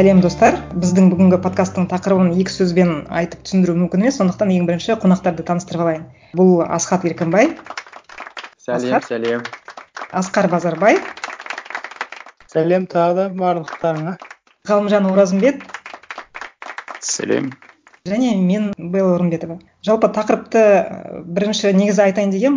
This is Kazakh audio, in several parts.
сәлем достар. Біздің бүгінгі подкасттың тақырыбын екі сөзбен айтып түсіндіру мүмкін емес. Сондықтан ең бірінші қонақтарды таныстырып алайын. Бұл асхат еркінбай. Сәлем сәлем. Асқар базарбай. Сәлем тағы да барлықтарыңа. Ғалымжан оразымбет. Сәлем. Және мен белла орынбетова жалпы тақырыпты э, бірінші негізі айтайын дегем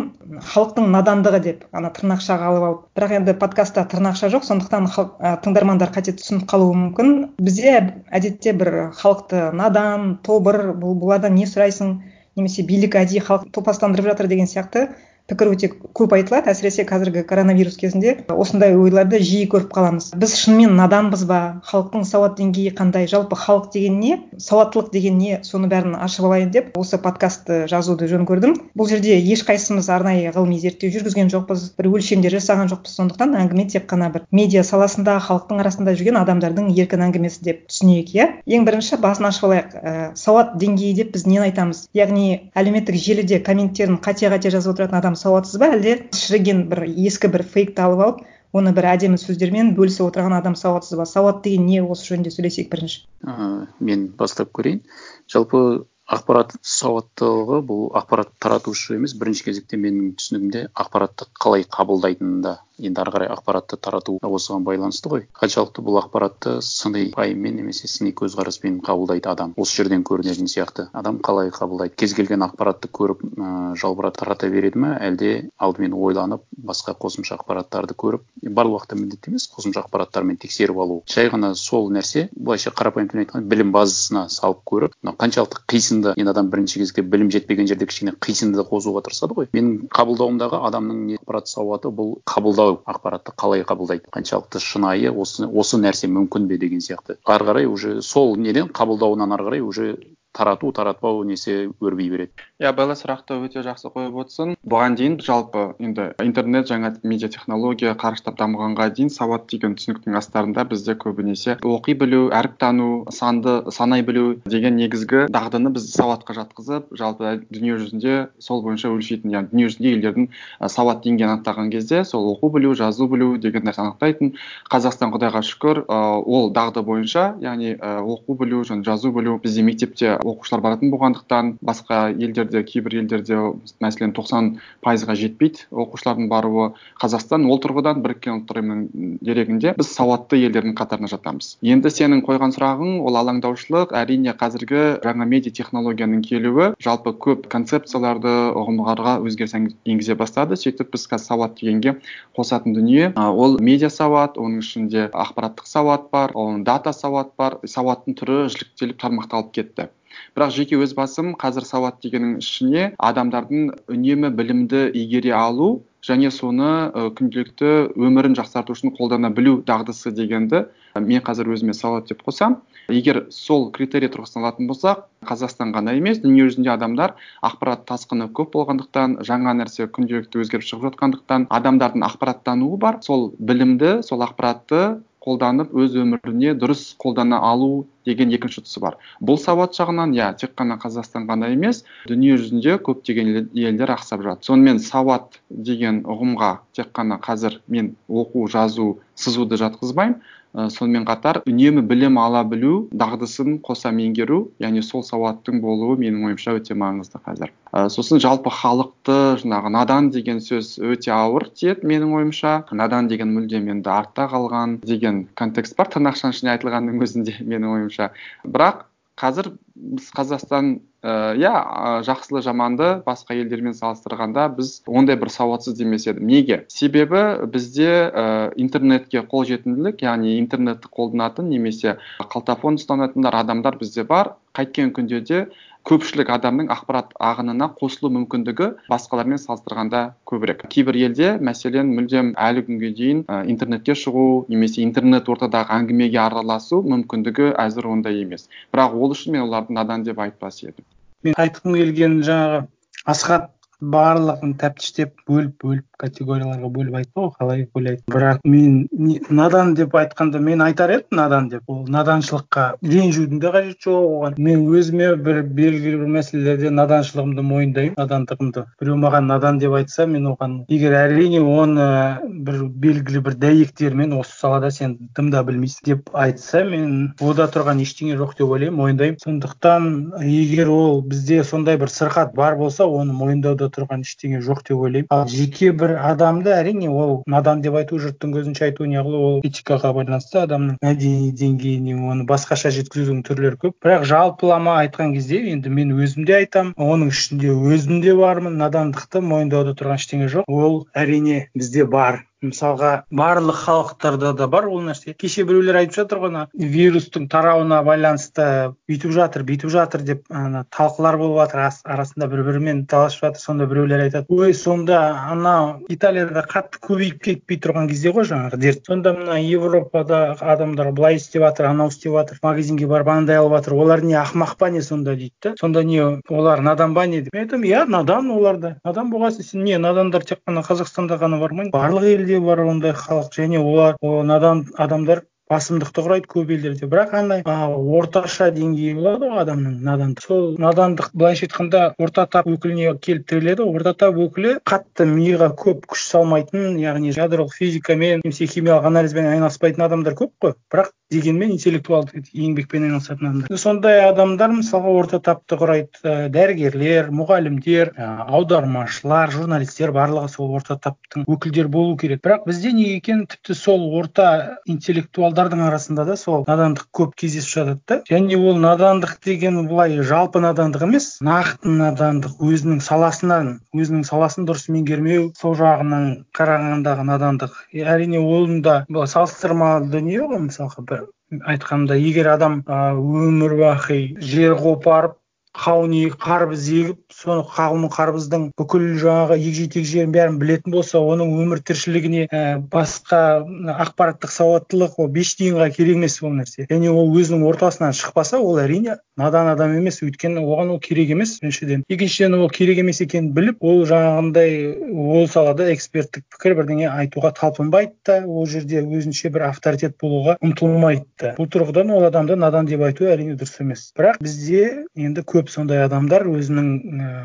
халықтың надандығы деп ана тырнақшаға алып алып. Бірақ енді подкастта тырнақша жоқ сондықтан ы тыңдармандар қате түсініп қалуы мүмкін. Бізде әдетте бір халықты надан тобыр бұл бұлардан не сұрайсың? Немесе билік әдейі халықты топастандырып жатыр деген сияқты. Пікір өте көп айтылады. әсіресе қазіргі коронавирус кезінде осындай ойларды жиі көріп қаламыз. Біз шынымен наданбыз ба? Халықтың сауат деңгейі қандай? Жалпы халық деген не? Сауаттылық деген не? Соны бәрін ашып алайын деп осы подкастты жазуды жөн көрдім. Бұл жерде ешқайсымыз арнайы ғылыми зерттеу жүргізген жоқпыз бір өлшемдер жасаған жоқпыз. Сондықтан әңгіме тек қана бір медиа саласында халықтың арасында жүрген адамдардың еркін әңгімесі деп түсінейік иә? Ең бірінші басын ашып алайық. Ііі сауат деңгейі деп біз нені айтамыз? Яғни әлеуметтік желіде комменттерін қате қате жазып отыратын адам сауатсыз ба әлде? Шіріген бір ескі бір фейкті алып алып оны бір әдемі сөздермен бөлісіп отырған адам сауатсыз ба? Сауат деген не осы жөнінде сөйлесейік бірінші. Ыыы мен бастап көрейін. Жалпы ақпарат сауаттылығы бұл ақпарат таратушы емес бірінші кезекте менің түсінігімде ақпаратты қалай қабылдайтынында енді ары қарай ақпаратты тарату осыған байланысты ғой. Қаншалықты бұл ақпаратты сыни пайыммен немесе сыни көзқараспен қабылдайды адам. Осы жерден көрінетін сияқты. Адам қалай қабылдайды? Кез келген ақпаратты көріп ыыы жалбырап тарата береді ма әлде алдымен ойланып басқа қосымша ақпараттарды көріп барлық уақытта міндетті емес қосымша ақпараттармен тексеріп алу. Жай ғана сол нәрсе былайша қарапайым тілмен айтқанда білім базасына салып көріп мынау қаншалықты қисынды енді адам бірінші кезекте білім жетпеген жерде кішкене қисынды қосуға тырысады ғой. Менің қабылдауымдағы адамның ақпарат сауаты бұл қабылдау ақпаратты қалай қабылдайды қаншалықты шынайы осы осы нәрсе мүмкін бе деген сияқты. Ары қарай уже сол неден қабылдауынан ары қарай уже тарату таратпау несі өрби береді? Иә белла сұрақты өте жақсы қойып отырсың бұған дейін жалпы енді интернет жаңа медиа технология қарыштап дамығанға дейін сауат деген түсініктің астарында бізде көбінесе оқи білу әріп тану санды санай білу деген негізгі дағдыны біз сауатқа жатқызып жалпы дүние жүзінде сол бойынша өлшейтін яғни дүние жүзінде елдердің сауат деңгейін анықтаған кезде сол оқу білу жазу білу деген нәрсе анықтайтын. Қазақстан құдайға шүкір ол дағды бойынша яғни оқу білу және жазу білу бізде мектепте оқушылар баратын болғандықтан басқа елдерде кейбір елдерде мәселен тоқсан пайызға жетпейді оқушылардың баруы. Қазақстан ол тұрғыдан біріккен ұлттар ұйымының дерегінде біз сауатты елдердің қатарына жатамыз. Енді сенің қойған сұрағың ол алаңдаушылық. Әрине қазіргі жаңа медиа технологияның келуі жалпы көп концепцияларды ұғымдарға өзгеріс енгізе бастады. Сөйтіп біз қазір сауат дегенге қосатын дүние. Ол медиа сауат оның ішінде ақпараттық сауат бар оның дата сауат бар. Сауаттың түрі жіліктеліп тармақталып кетті. Бірақ жеке өз басым қазір сауат дегеннің ішіне адамдардың үнемі білімді игере алу және соны ы күнделікті өмірін жақсарту үшін қолдана білу дағдысы дегенді мен қазір өзіме сауат деп қосамын егер сол критерий тұрғысынан алатын болсақ қазақстан ғана емес дүние жүзінде адамдар ақпарат тасқыны көп болғандықтан жаңа нәрсе күнделікті өзгеріп шығып жатқандықтан адамдардың ақпараттануы бар. Сол білімді сол ақпаратты қолданып өз өміріне дұрыс қолдана алу деген екінші тұсы бар. Бұл сауат жағынан иә тек қана қазақстан ғана емес дүние жүзінде көптеген елдер ақсап жатыр. Сонымен сауат деген ұғымға тек қана қазір мен оқу жазу сызуды жатқызбаймын. Ы сонымен қатар үнемі білім ала білу дағдысын қоса меңгеру яғни сол сауаттың болуы менің ойымша өте маңызды қазір. Ы сосын жалпы халықты жаңағы надан деген сөз өте ауыр тиеді менің ойымша. Надан деген мүлдем енді артта қалған деген контекст бар. Тырнақшаның ішінде айтылғанның өзінде менің ойымша. Бірақ қазір біз қазақстан і иә жақсылы жаманды басқа елдермен салыстырғанда біз ондай бір сауатсыз демес едім неге? Себебі бізде і интернетке қолжетімділік яғни интернетті қолданатын немесе қалтафон ұстанатындар адамдар бізде бар. Қайткен күнде де көпшілік адамның ақпарат ағынына қосылу мүмкіндігі басқалармен салыстырғанда көбірек. Кейбір елде мәселен мүлдем әлі күнге дейін интернетке шығу немесе интернет ортадағы әңгімеге араласу мүмкіндігі әзір ондай емес. Бірақ ол үшін мен оларды надан деп айтпас едім. Мен айтқым келгені жаңағы асхат барлығын тәптіштеп бөліп бөліп категорияларға бөліп айтты ғой қалай ойлайды бірақ мен надан деп айтқанда мен айтар едім надан деп. Ол наданшылыққа ренжудің де қажеті жоқ оған. Мен өзіме бір белгілі бір мәселелерде наданшылығымды мойындаймын надандығымды. Біреу маған надан деп айтса мен оған егер әрине оны бір белгілі бір дәйектермен осы салада сен дым да білмейсің деп айтса мен ода тұрған ештеңе жоқ деп ойлаймын мойындаймын. Сондықтан егер ол бізде сондай бір сырқат бар болса оны мойындауда тұрған ештеңе жоқ деп ойлаймын. Ал жеке бір адамды әрине ол надан деп айту жұрттың көзінше айту неғылу ол этикаға байланысты адамның мәдени деңгейіне оны басқаша жеткізудің түрлері көп. Бірақ жалпылама айтқан кезде енді мен өзім де айтамын оның ішінде өзім де бармын надандықты мойындауда тұрған ештеңе жоқ. Ол әрине бізде бар. Мысалға барлық халықтарда да бар ол нәрсе. Кеше біреулер айтып жатыр ғой ана вирустың тарауына байланысты бүйтіп жатыр бүйтіп жатыр деп ана талқылар болып жатыр арасында бір бірімен таласып жатыр сонда біреулер айтады ой сонда анау италияда қатты көбейіп кетпей тұрған кезде ғой жаңағы дерт сонда мына европада адамдар былай істеп жатыр анау істеп жатыр магазинге барып андай алып жатыр олар не ақымақ па не сонда дейді да? Сонда не олар надан ба не деп? Мен айтамын иә надан олар да надан болған соң сен не надандар тек қана қазақстанда ғана бар ма? Барлық елде бар ондай халық және олар надан адамдар басымдықты құрайды көп елдерде. Бірақ андай орташа деңгейі болады ғой адамның надандық. Сол надандық былайша айтқанда орта тап өкіліне келіп тіреледі орта тап өкілі қатты миға көп күш салмайтын яғни ядролық физикамен немесе химиялық анализбен айналыспайтын адамдар көп қой. Бірақ дегенмен интеллектуалды еңбекпен айналысатын адамдар сондай адамдар мысалға орта тапты құрайды дәрігерлер мұғалімдер аудармашылар журналистер барлығы сол орта таптың өкілдері болу керек. Бірақ бізде неге екенін тіпті сол орта интеллектуалдардың арасында да сол надандық көп кездесіп жатады да. Және ол надандық деген былай жалпы надандық емес нақты надандық өзінің саласынан өзінің саласын дұрыс меңгермеу сол жағынан қарағандағы надандық. Әрине оның да салыстырмалы дүние ғой мысалға бір айтқанда егер адам өмір бақи жер қопарып қауын қарбыз егіп соны қауын қарбыздың бүкіл жаңағы егжей тегжейін бәрін білетін болса оның өмір тіршілігіне ә, басқа ақпараттық сауаттылық ол беш тиынға керек емес ол нәрсе. Және ол өзінің ортасынан шықпаса ол әрине надан адам емес өйткені оған ол керек емес біріншіден. Екіншіден ол керек емес екенін біліп ол жаңағындай ол салада эксперттік пікір бірдеңе айтуға талпынбайды да ол жерде өзінше бір авторитет болуға ұмтылмайды да. Бұл тұрғыдан ол адамды надан деп айту әрине дұрыс емес. Бірақ бізде енді көп сондай адамдар өзінің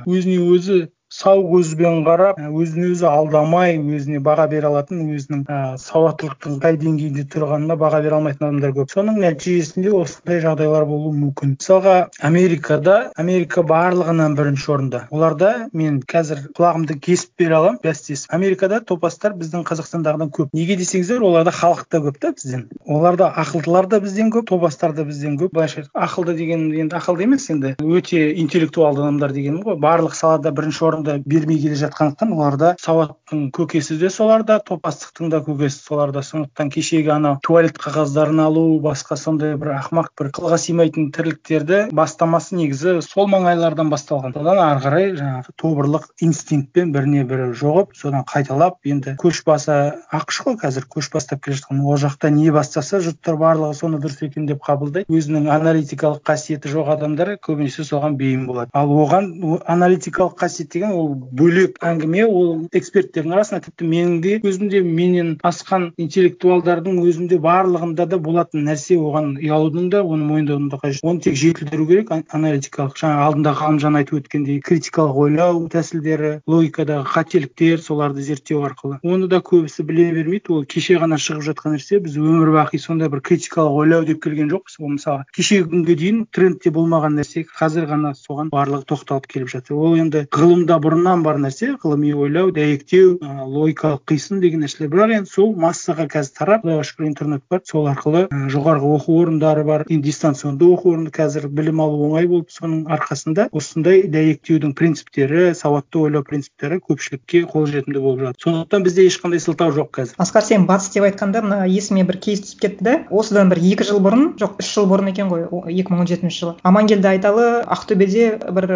өзіне өзі сау көзбен қарап өзін өзі алдамай өзіне баға бере алатын өзінің ә, сауаттылықтың қай деңгейде тұрғанына баға бере алмайтын адамдар көп. Соның нәтижесінде осындай жағдайлар болуы мүмкін. Мысалға америкада америка барлығынан бірінші орында. Оларда мен қазір құлағымды кесіп бере аламын бәстесіп. Америкада топастар біздің қазақстандағыдан көп. Неге десеңіздер оларда халық та көп та бізден. Оларда ақылдылар да бізден көп топастар да бізден көп. Былайша ақылды деген енді ақылды емес енді өте интеллектуалды адамдар дегенім ғой. Барлық салада бірінші орын орынды бермей келе жатқандықтан оларда сауаттың көкесі де соларда топастықтың да көкесі соларда сондықтан кешегі анау туалет қағаздарын алу басқа сондай бір ақымақ бір қылға сыймайтын тірліктерді бастамасы негізі сол маңайлардан басталған. Содан ары қарай жаңағы тобырлық инстинктпен біріне бірі жоғып содан қайталап енді көш басы ақш қой қазір көш бастап келе жатқан. Ол жақта не бастаса жұрттар барлығы соны дұрыс екен деп қабылдайды өзінің аналитикалық қасиеті жоқ адамдар көбінесе соған бейім болады. Ал оған аналитикалық қасиет деген ол бөлек әңгіме ол эксперттердің арасында тіпті менің де өзімде менен асқан интеллектуалдардың өзінде барлығында да болатын нәрсе оған ұялудың да оны мойындаудың да қажеті. Оны тек жетілдіру керек аналитикалық жаңа алдында ғалымжан айтып өткендей критикалық ойлау тәсілдері логикадағы қателіктер соларды зерттеу арқылы. Оны да көбісі біле бермейді. Ол кеше ғана шығып жатқан нәрсе біз өмір бақи сондай бір критикалық ойлау деп келген жоқпыз. Ол мысалы кешегі күнге дейін трендте болмаған нәрсе қазір ғана соған барлығы тоқталып келіп жатыр. Ол енді ғылымда бұрыннан бар нәрсе ғылыми ойлау дәйектеу ә, логикалық қисын деген нәрселер бірақ енді сол массаға қазір тарап құдайға шүкір интернет бар. Сол арқылы ә, жоғарғы оқу орындары бар. Енді дистанционды оқу орны қазір білім алу оңай болып соның арқасында. Осындай дәйектеудің принциптері сауатты ойлау принциптері көпшілікке қолжетімді болып жатыр. Сондықтан бізде ешқандай сылтау жоқ қазір. Асқар сен батыс деп айтқанда мына есіме бір кейс түсіп кетті да. Осыдан бір екі жыл бұрын жоқ үш жыл бұрын екен ғой екі мың он жетінші жылы. Амангелді айталы ақтөбеде бір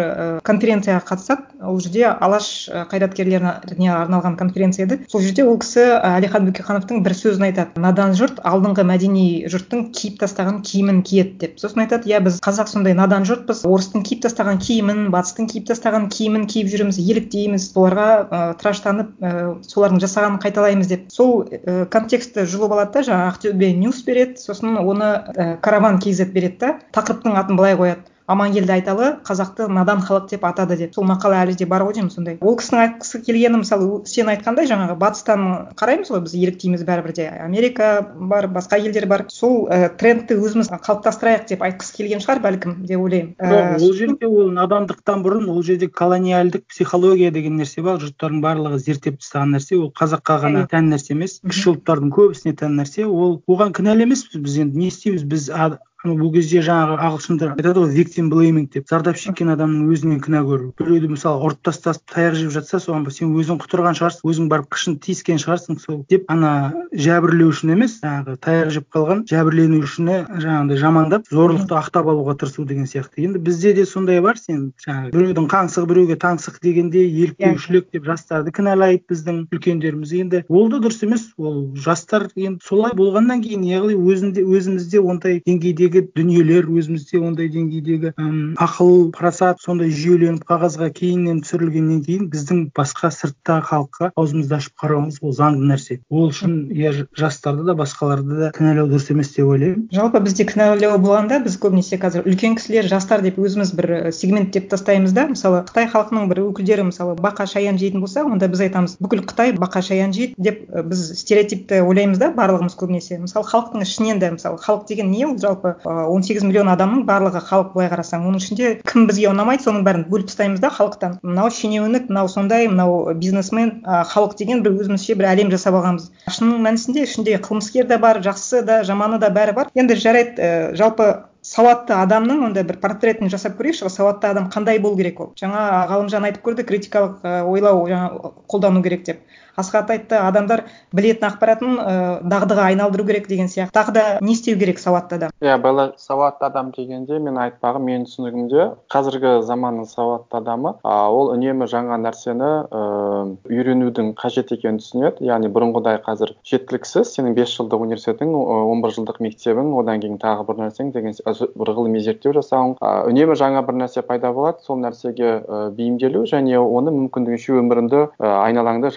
конференцияға қатысады. Ол жерде жерде алаш ы қайраткерлеріне арналған конференция еді сол жерде ол кісі әлихан бөкейхановтың бір сөзін айтады. Надан жұрт алдыңғы мәдени жұрттың киіп тастаған киімін киеді деп сосын айтады. Иә біз қазақ сондай надан жұртпыз. Орыстың киіп тастаған киімін батыстың киіп тастаған киімін киіп жүрміз еліктейміз. Соларға ы тыраштанып ы солардың жасағанын қайталаймыз деп. Сол ы контекстті жұлып алады да жаңағы ақтөбе ньюс береді. Сосын оны і караван кейзет береді да тақырыптың атын былай қояды. Аманкелді айталы қазақты надан халық деп атады деп. Сол мақала әлі де бар ғой деймін сондай. Ол кісінің айтқысы келгені мысалы сен айтқандай жаңағы батыстан қараймыз ғой біз еліктейміз бәрібір де америка бар басқа елдер бар. Сол і трендті өзіміз қалыптастырайық деп айтқысы келген шығар бәлкім деп ойлаймын. Жоқ ол жерде ол надандықтан бұрын ол жерде колониальдік психология деген нәрсе бар жұрттардың барлығы зерттеп тастаған нәрсе. Ол қазаққа ғана тән нәрсе емес. Кіші ұлттардың көбісіне тән нәрсе. Ол оған кінәлі емеспіз біз енді не істейміз? Біз бұл кезде жаңағы ағылшындар айтады ғой виктим блейминг деп. зардап шеккен адамның өзінен күнә көру. біреуді мысалы ұрып тастап таяқ жеп жатса соған сен өзің құтырған шығарсың өзің барып қышын тиіскен шығарсың сол деп ана жәбірлеушіні емес жаңағы таяқ жеп қалған жәбірленушіні жаңағыдай жамандап зорлықты ақтап алуға тырысу деген сияқты. Енді бізде де сондай бар сен жаңағы біреудің қаңсығы біреуге таңсық дегенде еліктеушілік деп жастарды кінәлайды біздің үлкендеріміз. Енді ол да дұрыс емес ол жастар енді солай болғаннан кейін яғни өзінде өзімізде ондай деңгейдегі дүниелер өзімізде ондай деңгейдегі ақыл парасат сондай жүйеленіп қағазға кейіннен түсірілгеннен кейін біздің басқа сырттағы халыққа аузымызды ашып қарауымыз ол заңды нәрсе. Ол үшін иә жастарды да басқаларды да кінәлау дұрыс емес деп ойлаймын. Жалпы бізде кінәлау болғанда біз көбінесе қазір үлкен кісілер жастар деп өзіміз бір сегменттеп тастаймыз да. Мысалы қытай халқының бір өкілдері мысалы бақа шаян жейтін болса онда біз айтамыз бүкіл қытай бақа шаян жейді деп біз стереотипті ойлаймыз да барлығымыз көбінесе. Мысалы халықтың ішінен де мысалы халық деген не ол? Жалпы он сегіз миллион адамның барлығы халық былай қарасаң оның ішінде кім бізге ұнамайды соның бәрін бөліп тастаймыз да халықтан. Мынау шенеунік мынау сондай мынау бизнесмен ы халық деген бір өзімізше бір әлем жасап алғанбыз. Шынның мәнісінде ішінде қылмыскер де бар жақсысы да жаманы да бәрі бар. Енді жарайды і жалпы сауатты адамның ондай бір портретін жасап көрейікші сауатты адам қандай болу керек ол? Жаңа ғалымжан айтып көрді критикалық ы ойлау жаңа қолдану керек деп. Асхат айтты адамдар білетін ақпаратын ы дағдыға айналдыру керек деген сияқты. Тағы да не істеу керек сауатты адам? Иә белла сауатты адам дегенде мен айтпағым менің түсінігімде қазіргі заманның сауатты адамы а ол үнемі жаңа нәрсені ыыы үйренудің қажет екенін түсінеді. Яғни бұрынғыдай қазір жеткіліксіз. Сенің бес жылдық университетің он бір жылдық мектебің одан кейін тағы бір нәрсең деген бір ғылыми зерттеу жасауың. Ы үнемі жаңа бір нәрсе пайда болады. Сол нәрсеге ы бейімделу және оны мүмкіндігінше өміріңді ы айналаңды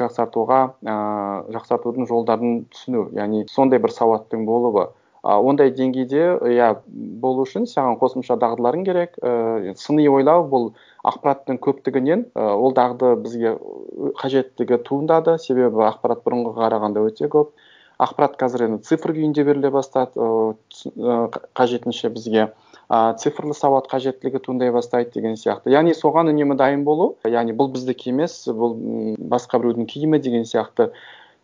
жақсартуға ыыы жақсартудың жолдарын түсіну яғни сондай бір сауаттың болуы. А ондай деңгейде иә болу үшін саған қосымша дағдыларың керек. Ііі сыни ойлау бұл ақпараттың көптігінен ы ол дағды бізге қажеттігі туындады. Себебі ақпарат бұрынғыға қарағанда өте көп. Ақпарат қазір енді цифр күйінде беріле бастады ыыы қажетінше бізге. А цифрлы сауат қажеттілігі туындай бастайды деген сияқты. Яғни соған үнемі дайын болу яғни бұл біздікі емес бұл басқа біреудің киімі деген сияқты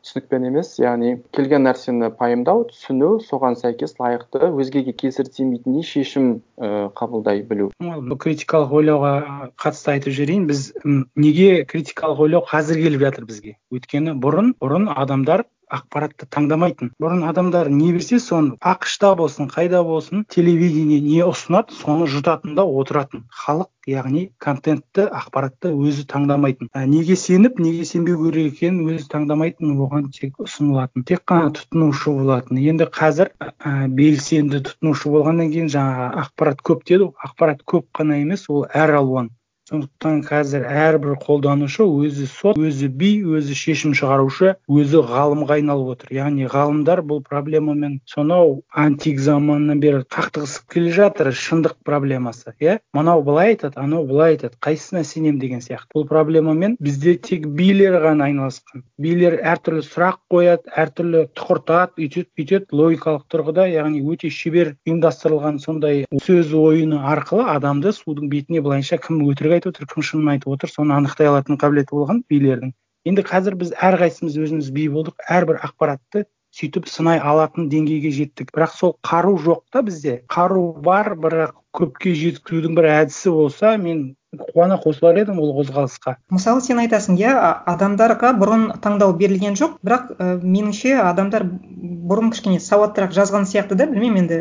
түсінікпен емес. Яғни келген нәрсені пайымдау түсіну соған сәйкес лайықты өзгеге кесірі тимейтіндей шешім і қабылдай білу. Бұл критикалық ойлауға қатысты айтып жіберейін. Біз неге критикалық ойлау қазір келіп жатыр бізге? Өйткені бұрын бұрын адамдар ақпаратты таңдамайтын. Бұрын адамдар не берсе соны ақш та болсын қайда болсын телевидение не ұсынады соны жұтатын да отыратын. Халық яғни контентті ақпаратты өзі таңдамайтын. А неге сеніп неге сенбеу керек екенін өзі таңдамайтын оған тек ұсынылатын. Тек қана тұтынушы болатын. Енді қазір ә, белсенді тұтынушы болғаннан кейін жаңағы ақпарат көп деді ақпарат көп қана емес ол әр алуан. Сондықтан қазір әрбір қолданушы өзі сот өзі би өзі шешім шығарушы өзі ғалымға айналып отыр. Яғни ғалымдар бұл проблемамен сонау антик заманнан бері қақтығысып келе жатыр шындық проблемасы иә? Мынау былай айтады анау былай айтады қайсысына сенемін деген сияқты. Бұл проблемамен бізде тек билер ғана айналысқан. Билер әртүрлі сұрақ қояды әртүрлі тұқыртады үйтеді бүйтеді логикалық тұрғыда яғни өте шебер ұйымдастырылған сондай сөз ойыны арқылы адамды судың бетіне былайынша кім өтірік айтып отыр кім шынын айтып отыр соны анықтай алатын қабілеті болған билердің. Енді қазір біз әрқайсымыз өзіміз би болдық әрбір ақпаратты сөйтіп сынай алатын деңгейге жеттік. Бірақ сол қару жоқ та бізде. Қару бар бірақ көпке жеткізудің бір әдісі болса мен қуана қосылар едім ол қозғалысқа. Мысалы сен айтасың иә адамдарға бұрын таңдау берілген жоқ бірақ і меніңше адамдар бұрын кішкене сауаттырақ жазған сияқты да білмеймін енді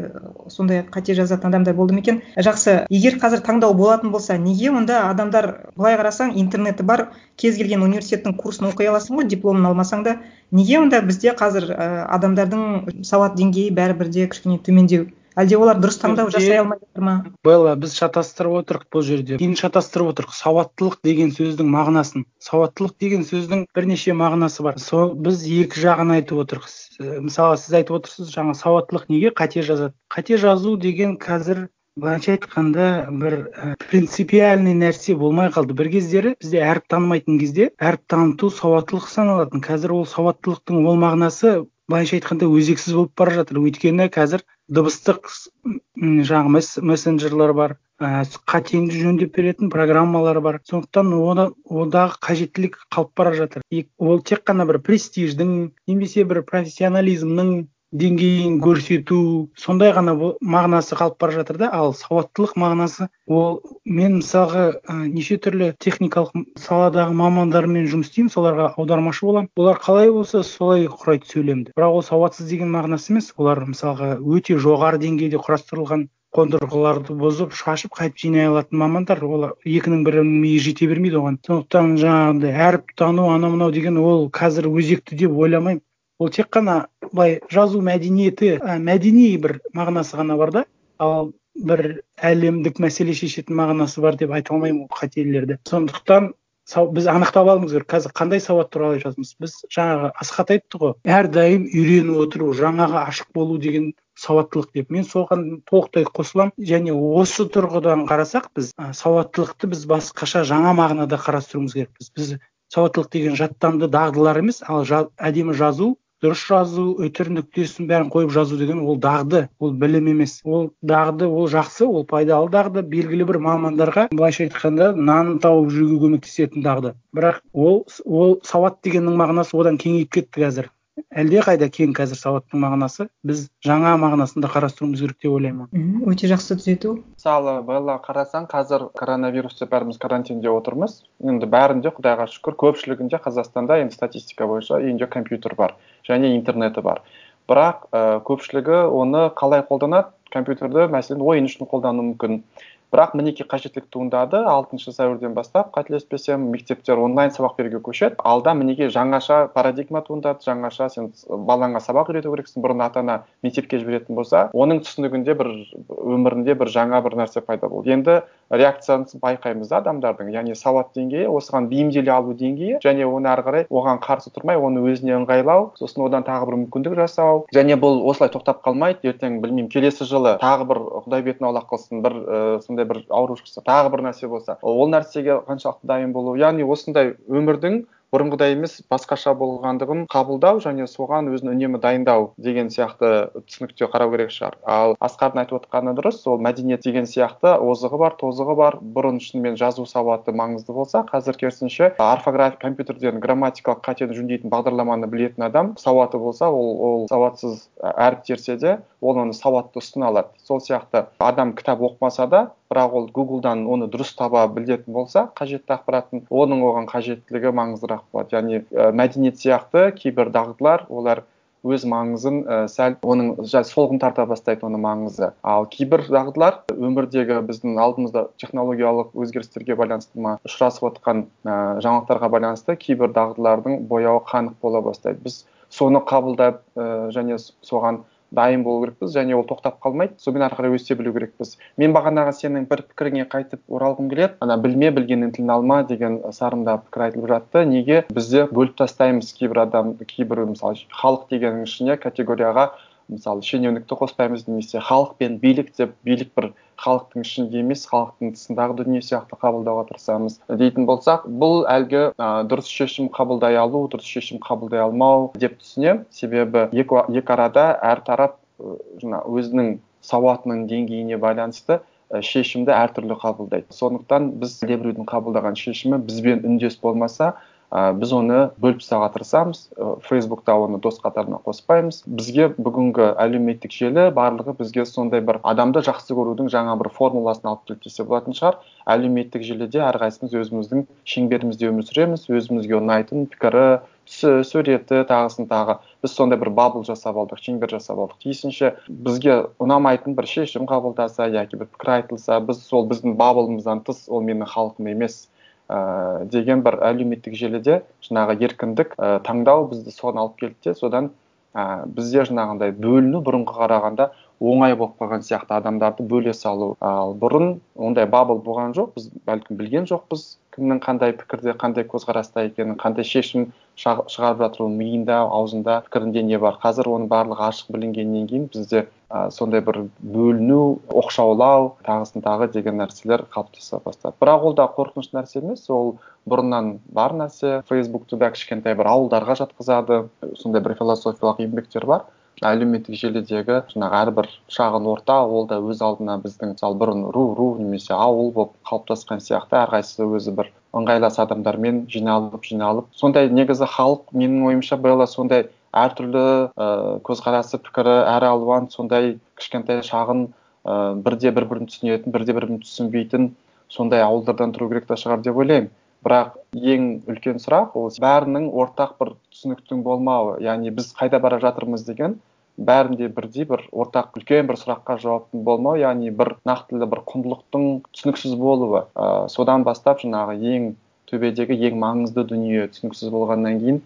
сондай қате жазатын адамдар болды ма екен? Жақсы. Егер қазір таңдау болатын болса неге онда адамдар былай қарасаң интернеті бар кез келген университеттің курсын оқи аласың ғой дипломын алмасаң да неге онда бізде қазір і адамдардың сауат деңгейі бәрібір де кішкене төмендеу? Әлде олар дұрыс таңдау жасай алмай жатыр ма? Белла біз шатастырып отырық бұл жерде. Кейін шатастырып отырық. Сауаттылық деген сөздің мағынасын. Сауаттылық деген сөздің бірнеше мағынасы бар. Сол біз екі жағын айтып отырмыз мысалы сіз айтып отырсыз жаңа сауаттылық неге қате жазады? Қате жазу деген қазір былайша айтқанда бір і принципиальный нәрсе болмай қалды. Бір кездері бізде әріп танымайтын кезде әріп таныту сауаттылық саналатын. Қазір ол сауаттылықтың ол мағынасы былайша айтқанда өзексіз болып бара жатыр. Өйткені қазір дыбыстық жаңағы мессенджерлер бар і қатеңді жөндеп беретін программалар бар. Сондықтан оны ондағы қажеттілік қалып бара жатыр. Ол тек қана бір престиждің немесе бір профессионализмнің деңгейін көрсету сондай ғана мағынасы қалып бара жатыр да. Ал сауаттылық мағынасы ол мен мысалға і неше түрлі техникалық саладағы мамандармен жұмыс істеймін соларға аудармашы боламын. Олар қалай болса солай құрайды сөйлемді. Бірақ ол сауатсыз деген мағынасы емес. Олар мысалға өте жоғары деңгейде құрастырылған қондырғыларды бұзып шашып қайтып жинай алатын мамандар олар екінің бірінің миы жете бермейді оған. Сондықтан жаңағындай әріп тану анау мынау деген ол қазір өзекті деп ойламаймын. Ол тек қана былай жазу мәдениеті і мәдени бір мағынасы ғана бар да. Ал бір әлемдік мәселе шешетін мағынасы бар деп айта алмаймын ол қателерді сондықтан біз анықтап алуымыз керек қазір қандай сауат туралы айтып біз жаңағы асхат айтты ғой әрдайым үйреніп отыру жаңаға ашық болу деген сауаттылық деп. Мен соған толықтай қосыламын. Және осы тұрғыдан қарасақ біз сауаттылықты біз басқаша жаңа мағынада қарастыруымыз керекпіз. Біз сауаттылық деген жаттанды дағдылар емес ал әдемі жазу дұрыс жазу үтір нүктесін бәрін қойып жазу деген ол дағды ол білім емес. Ол дағды ол жақсы ол пайдалы дағды белгілі бір мамандарға былайша айтқанда нанын тауып жеуге көмектесетін дағды. Бірақ ол ол сауат дегеннің мағынасы одан кеңейіп кетті қазір. Әлдеқайда кең қазір сауаттың мағынасы біз жаңа мағынасында қарастыруымыз керек деп ойлаймын. Өте жақсы түзету. Мысалы белла қарасаң қазір коронавирус деп бәріміз карантинде отырмыз. Енді бәрінде құдайға шүкір көпшілігінде қазақстанда енді статистика бойынша үйінде компьютер бар және интернеті бар. Бірақ і көпшілігі оны қалай қолданады? Компьютерді мәселен ойын үшін қолдануы мүмкін. Бірақ мінекей қажеттілік туындады. Алтыншы сәуірден бастап қателеспесем мектептер онлайн сабақ беруге көшеді. Алда мінекей жаңаша парадигма туындады. Жаңаша сен балаңа сабақ үйрету керексің. Бұрын ата ана мектепке жіберетін болса оның түсінігінде бір өмірінде бір жаңа бір нәрсе пайда болды. Енді реакцияны байқаймыз да адамдардың. Яғни сауат деңгейі осыған бейімделе алу деңгейі және оны ары қарай оған қарсы тұрмай оны өзіне ыңғайлау сосын одан тағы бір мүмкіндік жасау. Және бұл осылай тоқтап қалмайды. Ертең білмеймін келесі жылы тағы бір құдай бетін аулақ қылсын бір і сондай бір ауру шықса тағы бір нәрсе болса ол нәрсеге қаншалықты дайын болу. Яғни осындай өмірдің бұрынғыдай емес басқаша болғандығын қабылдау және соған өзін үнемі дайындау деген сияқты түсінікте қарау керек шығар. Ал асқардың айтып отқаны дұрыс ол мәдениет деген сияқты озығы бар тозығы бар. Бұрын шынымен жазу сауаты маңызды болса қазір керісінше орфография компьютерден грамматикалық қатені жөндейтін бағдарламаны білетін адам сауаты болса ол ол сауатсыз әріп терсе де ол оны сауатты ұсына алады. Сол сияқты адам кітап оқымаса да бірақ ол гуглдан оны дұрыс таба білетін болса қажетті ақпаратын оның оған қажеттілігі маңыздырақ. Яғни і мәдениет сияқты кейбір дағдылар олар өз маңызын і сәл оның солғын тарта бастайды оның маңызы. Ал кейбір дағдылар өмірдегі біздің алдымызда технологиялық өзгерістерге байланысты ма ұшырасып отқан і жаңалықтарға байланысты кейбір дағдылардың бояуы қанық бола бастайды. Біз соны қабылдап і және соған дайын болу керекпіз және ол тоқтап қалмайды. Сонымен ары қарай өсе білу керекпіз. Мен бағанағы сенің бір пікіріңе қайтып оралғым келеді. Ана білме білгеннің тілін алма деген сарында пікір айтылып жатты. Неге? Бізде бөліп тастаймыз кейбір адам кейбір мысалы халық дегеннің ішіне категорияға мысалы шенеунікті қоспаймыз немесе халық пен билік деп билік бір халықтың ішінде емес халықтың тысындағы дүние сияқты қабылдауға тырысамыз. Дейтін болсақ бұл әлгі ә, дұрыс шешім қабылдай алу дұрыс шешім қабылдай алмау деп түсінемін себебі екі, екі арада әр тарап жаңа өзінің сауатының деңгейіне байланысты шешімді әртүрлі қабылдайды. Сондықтан біз біреудің қабылдаған шешімі бізбен үндес болмаса ә, біз оны бөліп тастауға тырысамыз ә, фейсбукта оны дос қатарына қоспаймыз. Бізге бүгінгі әлеуметтік желі барлығы бізге сондай бір адамды жақсы көрудің жаңа бір формуласын алып келді десе болатын шығар. Әлеуметтік желіде әрқайсымыз өзіміздің шеңберімізде өмір сүреміз өзімізге ұнайтын пікірі суреті тағысын тағы. Біз сондай бір бабл жасап алдық шеңбер жасап алдық. Тиісінше бізге ұнамайтын бір шешім қабылдаса яки бір пікір айтылса біз сол біздің баблымыздан тыс ол менің халқым емес. Ә, деген бір әлеуметтік желіде жаңағы еркіндік ә, таңдау бізді соған алып келді де содан ә, бізде жаңағындай бөліну бұрынғы қарағанда оңай болып қалған сияқты адамдарды бөле салу. Ал бұрын ондай бабл болған жоқ біз бәлкім білген жоқпыз. Кімнің қандай пікірде қандай көзқараста екенін қандай шешім шығарып жатыр ол миында аузында пікірінде не бар. Қазір оның барлығы ашық білінгеннен кейін бізде ә, сондай бір бөліну оқшаулау тағысын тағы деген нәрселер қалыптаса бастады. Бірақ ол да қорқынышты нәрсе емес ол бұрыннан бар нәрсе. Фейсбукты да кішкентай бір ауылдарға жатқызады. Сондай бір философиялық еңбектер бар. Әлеуметтік желідегі жаңағы әрбір шағын орта ол да өз алдына біздің мысалы бұрын ру ру немесе ауыл болып қалыптасқан сияқты әрқайсысы өзі бір ыңғайлас адамдармен жиналып жиналып. Сондай негізі халық менің ойымша белла сондай әртүрлі ә, көзқарасы пікірі әр алуан сондай кішкентай шағын ә, бірде бір бірін түсінетін бірде бір бірін түсінбейтін сондай ауылдардан тұру керек та шығар деп ойлаймын. Бірақ ең үлкен сұрақ ол бәрінің ортақ бір түсініктің болмауы яғни біз қайда бара жатырмыз деген бәрінде бірдей бір ортақ үлкен бір сұраққа жауаптың болмау яғни бір нақтылы бір құндылықтың түсініксіз болуы. Ә, содан бастап жаңағы ең төбедегі ең маңызды дүние түсініксіз болғаннан кейін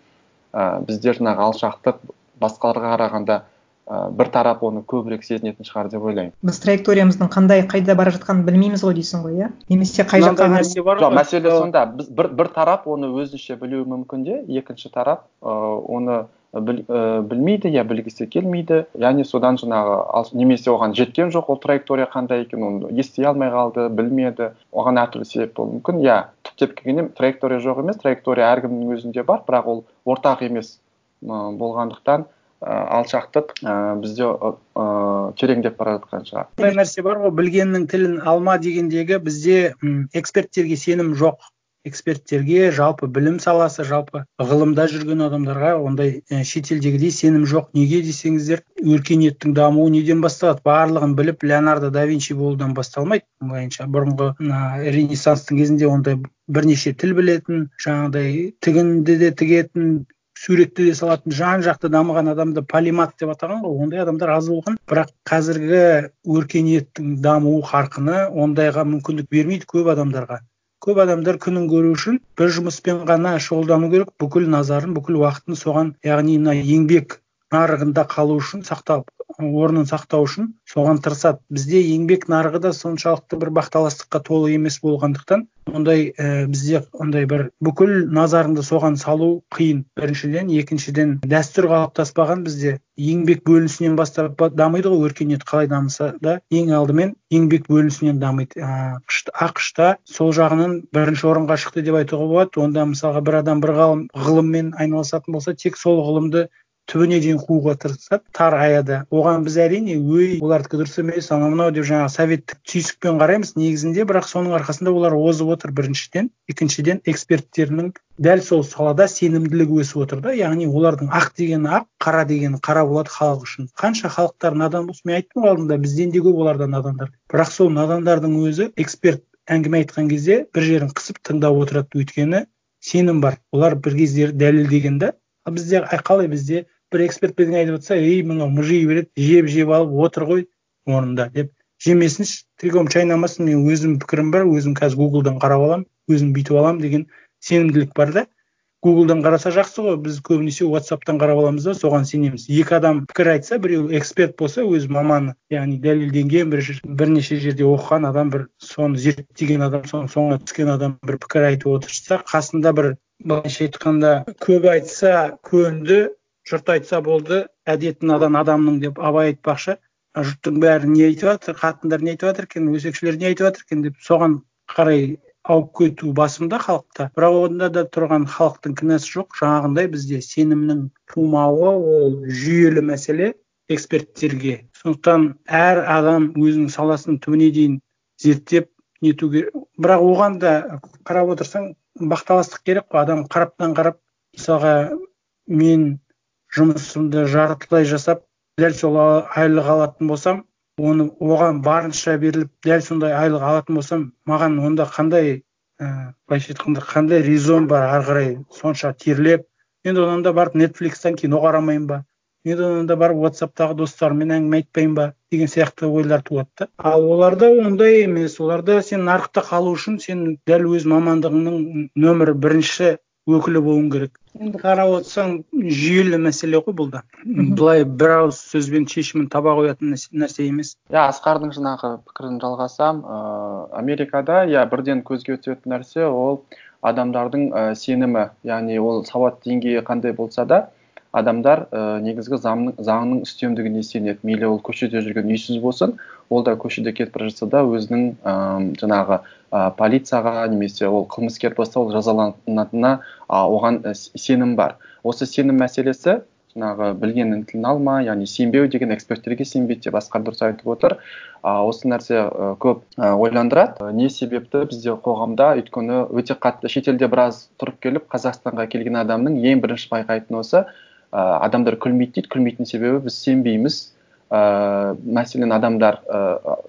ә, бізде жаңағы алшақтық басқаларға қарағанда ә, бір тарап оны көбірек сезінетін шығар деп ойлаймын. Біз траекториямыздың қандай қайда бара жатқанын білмейміз ғой дейсің ғой иә? Немесе қай жаққа нәрсе бар жоқ мәселе сонда біз бір, бір тарап оны өзінше білуі мүмкін де екінші тарап ә, оны біл, ә, білмейді я білгісі келмейді. Яғни содан жаңағы немесе оған жеткен жоқ ол траектория қандай екенін оны ести алмай қалды білмеді. Оған әртүрлі себеп болуы мүмкін. Иә түптеп келгенде траектория жоқ емес траектория әркімнің өзінде бар бірақ ол ортақ емес болғандықтан Э, алшақтық. Ә, бізде ә, тереңдеп бара жатқан шығар. Ондай нәрсе бар ғой білгеннің тілін алма дегендегі бізде м эксперттерге сенім жоқ. Эксперттерге жалпы білім саласы жалпы ғылымда жүрген адамдарға ондай шетелдегідей сенім жоқ. Неге десеңіздер өркениеттің дамуы неден басталады? Барлығын біліп леонардо да винчи болудан басталмайды. Былайынша бұрынғы ренессанстың кезінде ондай бірнеше тіл білетін жаңағыдай тігінді де тігетін суретті де салатын жан жақты дамыған адамды полимат деп атаған ғой. Ондай адамдар аз болған. Бірақ қазіргі өркениеттің даму қарқыны ондайға мүмкіндік бермейді көп адамдарға. Көп адамдар күнін көру үшін бір жұмыспен ғана шұғылдану керек. Бүкіл назарын бүкіл уақытын соған яғни мына еңбек нарығында қалу үшін сақталып орнын сақтау үшін соған тырысады. Бізде еңбек нарығы да соншалықты бір бақталастыққа толы емес болғандықтан ондай ә, бізде ондай бір бүкіл назарыңды соған салу қиын. Біріншіден екіншіден дәстүр қалыптаспаған бізде еңбек бөлінісінен бастап дамиды ғой өркениет қалай дамыса да ең алдымен еңбек бөлінісінен дамиды. Ақш та сол жағынан бірінші орынға шықты деп айтуға болады. Онда мысалға бір адам бір ғалым ғылыммен айналысатын болса тек сол ғылымды түбіне дейін қууға тырысады тар аяда оған біз әрине өй олардікі дұрыс емес анау мынау деп жаңағы советтік түйсікпен қараймыз негізінде. Бірақ соның арқасында олар озып отыр біріншіден. Екіншіден эксперттерінің дәл сол салада сенімділігі өсіп отыр да. Яғни олардың ақ дегені ақ қара дегені қара болады халық үшін. Қанша халықтар надан болсын мен айттым ғой алдында бізден де көп оларда надандар. Бірақ сол надандардың өзі эксперт әңгіме айтқан кезде бір жерін қысып тыңдап отырады. Өйткені сенім бар. Олар бір кездері дәлелдеген да. Бізде қалай бізде бір эксперт бірдеңе айтып жатса ей мынау мыжи береді жеп жеп алып отыр ғой орнында деп. Жемесінші триком шайнамасын мен өзім пікірім бар өзім қазір гуглдан қарап аламын өзім бүйтіп аламын деген сенімділік бар да. Гуглдан қараса жақсы ғой біз көбінесе ватсаптан қарап аламыз да соған сенеміз. Екі адам пікір айтса біреу эксперт болса өз маманы яғни дәлелденген бір бірнеше жерде оқыған адам бір соны зерттеген адам соның соңына түскен адам бір пікір айтып отырса қасында бір былайша айтқанда көп айтса көнді жұрт айтса болды әдеті надан адамның деп абай айтпақшы. Жұрттың бәрі не айтып жатыр қатындар не айтып жатыр екен өсекшілер не айтып жатыр екен деп соған қарай ауып кету басымда халықта. Бірақ онда да тұрған халықтың кінәсі жоқ жаңағындай бізде сенімнің тумауы ол жүйелі мәселе эксперттерге. Сондықтан әр адам өзінің саласын түбіне дейін зерттеп нетуге бірақ оған да қарап отырсаң бақталастық керек қой. Адам қараптан қарап мысалға мен жұмысымды жартылай жасап дәл сол айлық алатын болсам оны оған барынша беріліп дәл сондай айлық алатын болсам маған онда қандай і былайша айтқанда қандай резон бар ары қарай сонша терлеп енді одан да барып нетфликстен кино қарамайын ба? Енді одан да барып ватсаптағы достарыммен әңгіме айтпайын ба? Деген сияқты ойлар туады да. Ал оларда ондай емес оларда сен нарықта қалу үшін сен дәл өз мамандығыңның нөмір бірінші өкілі болуың керек. Енді қарап отырсаң жүйелі мәселе ғой бұл да. Былай бір ауыз сөзбен шешімін таба қоятын нәрсе емес. Иә асқардың жаңағы пікірін жалғасам ыыы америкада иә бірден көзге түсетін нәрсе ол адамдардың і сенімі. Яғни ол сауат деңгейі қандай болса да адамдар і негізгі заңның, заңның үстемдігіне сенеді. Мейлі ол көшеде жүрген үйсіз болсын ол да көшеде кетіп бара жатса да өзінің ыыы жаңағы ы полицияға немесе ол қылмыскер болса ол жазаланатынына а, оған сенім бар. Осы сенім мәселесі жаңағы білгеннің тілін алма яғни сенбеу деген эксперттерге сенбейді деп асқар дұрыс айтып отыр. А, осы нәрсе ы көп ы ойландырады. Не себепті бізде қоғамда өйткені өте қатты шетелде біраз тұрып келіп қазақстанға келген адамның ең бірінші байқайтыны осы ә, адамдар күлмейді дейді. Күлмейтін себебі біз сенбейміз. Ә, мәселен адамдар ә,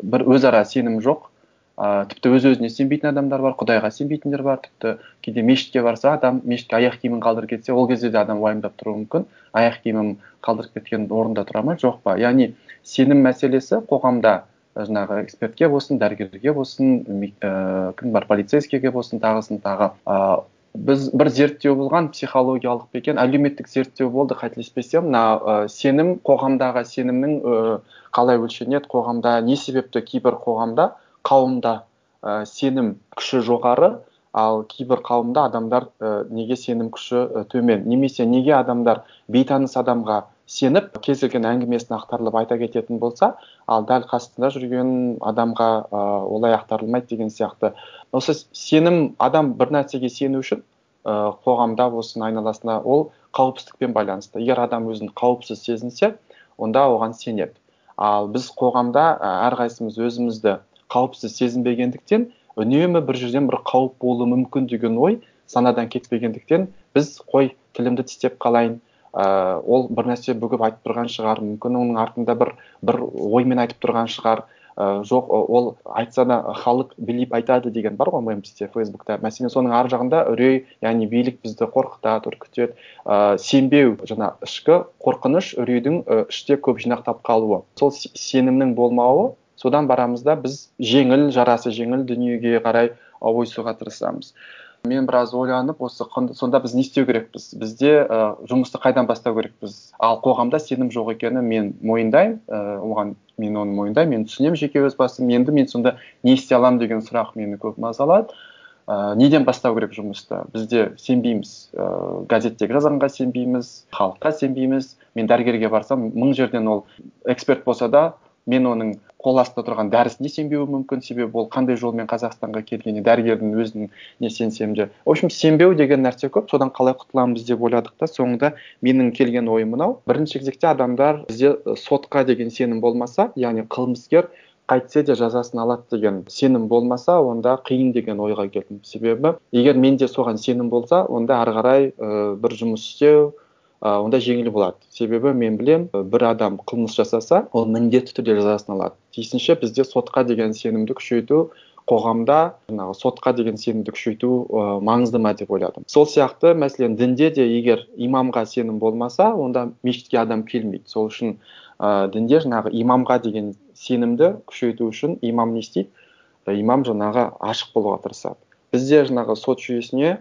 бір өзара сенім жоқ. Ә, тіпті өз өзіне сенбейтін адамдар бар құдайға сенбейтіндер бар. Тіпті кейде мешітке барса адам мешітке аяқ киімін қалдырып кетсе ол кезде де адам уайымдап тұруы мүмкін. Аяқ киімім қалдырып кеткен орында тұра ма? Жоқ па? Яғни сенім мәселесі қоғамда жаңағы экспертке болсын дәрігерге болсын ііі кім бар полицейскийге болсын тағысын тағы біз бір зерттеу болған психологиялық па екен әлеуметтік зерттеу болды қателеспесем. Мына ы сенім қоғамдағы сенімнің ы қалай өлшенеді қоғамда не себепті кейбір қоғамда? Қауымда сенім күші жоғары ал кейбір қауымда адамдар ы неге сенім күші ы төмен? Немесе неге адамдар бейтаныс адамға сеніп кез келген әңгімесін ақтарылып айта кететін болса ал дәл қасында жүрген адамға ы олай ақтарылмайды деген сияқты. Осы сенім адам бір нәрсеге сену үшін ы қоғамда болсын айналасында ол қауіпсіздікпен байланысты. Егер адам өзін қауіпсіз сезінсе онда оған сенеді. Ал біз қоғамда әрқайсымыз өзімізді қауіпсіз сезінбегендіктен үнемі бір жерден бір қауіп болуы мүмкін деген ой санадан кетпегендіктен біз қой тілімді тістеп қалайын ыыы ол бір нәрсе бүгіп айтып тұрған шығар. Мүмкін оның артында бір бір оймен айтып тұрған шығар. Ы жоқ ол айтса да халық біліп айтады деген бар ғой бізде фейсбукта. Мәселен соның ар жағында үрей яғни билік бізді қорқытады үркітеді. Ыыы сенбеу жаңа ішкі қорқыныш үрейдің і іште көп жинақтап қалуы. Сол сенімнің болмауы содан барамыз да біз жеңіл жарасы жеңіл дүниеге қарай ойысуға тырысамыз. Мен біраз ойланып осы сонда біз не істеу керекпіз? Бізде ы жұмысты қайдан бастау керекпіз? Ал қоғамда сенім жоқ екенін мен мойындаймын. І оған мен оны мойындаймын мен түсінемін жеке өз басым. Енді мен сонда не істей аламын деген сұрақ мені көп мазалады. Ыыы неден бастау керек жұмысты? Бізде сенбейміз. Ыыы газеттегі жазғанға сенбейміз халыққа сенбейміз. Мен дәрігерге барсам мың жерден ол эксперт болса да мен оның қол астында тұрған дәрісіне сенбеуім мүмкін себебі ол қандай жолмен қазақстанға келгеніне дәрігердің өзінің не сенсем де. В общем сенбеу деген нәрсе көп содан қалай құтыламыз деп ойладық та соңында менің келген ойым мынау бірінші кезекте адамдар бізде сотқа деген сенім болмаса яғни қылмыскер қайтсе де жазасын алады деген сенім болмаса онда қиын деген ойға келдім. Себебі егер менде соған сенім болса онда ары қарай ыыы бір жұмыс істеу ы онда жеңіл болады. Себебі мен білем бір адам қылмыс жасаса ол міндетті түрде жазасын алады. Тиісінше бізде сотқа деген сенімді күшейту қоғамда жаңағы сотқа деген сенімді күшейту маңызды ма деп ойладым. Сол сияқты мәселен дінде де егер имамға сенім болмаса онда мешітке адам келмейді. Сол үшін ы дінде жаңағы имамға деген сенімді күшейту үшін имам не істейді? Имам жаңағы ашық болуға тырысады. Бізде жаңағы сот жүйесіне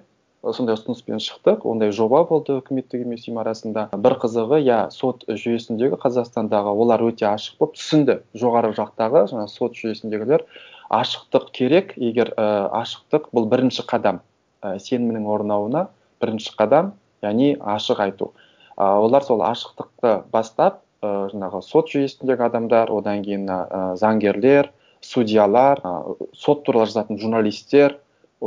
сондай ұсыныспен шықтық. Ондай жоба болды үкіметтік емес ұйым арасында. Бір қызығы иә сот жүйесіндегі қазақстандағы олар өте ашық болып түсінді. Жоғары жақтағы жаңа сот жүйесіндегілер ашықтық керек. Егер і ашықтық бұл бірінші қадам. І сенімнің орнауына бірінші қадам яғни ашық айту. Ы олар сол ашықтықты бастап ы жаңағы сот жүйесіндегі адамдар одан кейін ы заңгерлер судьялар ы сот туралы жазатын журналистер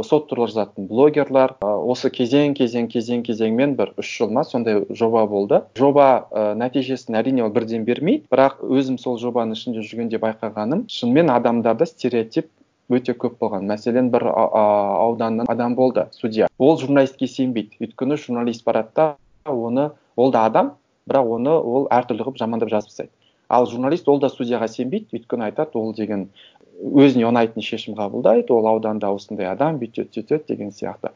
сот туралы жазатын блогерлар осы кезең кезең кезең кезеңмен бір үш жыл ма сондай жоба болды. Жоба ы нәтижесін әрине ол бірден бермейді бірақ өзім сол жобаның ішінде жүргенде байқағаным шынымен адамдарда стереотип өте көп болған. Мәселен бір ауданнан адам болды судья. Ол журналистке сенбейді. Өйткені журналист барады оны ол да адам бірақ оны ол әртүрлі қылып жамандап жазып тастайды. Ал журналист ол да судьяға сенбейді өйткені айтады ол деген өзіне ұнайтын шешім қабылдайды ол ауданда осындай адам бүйтеді сөйтеді деген сияқты.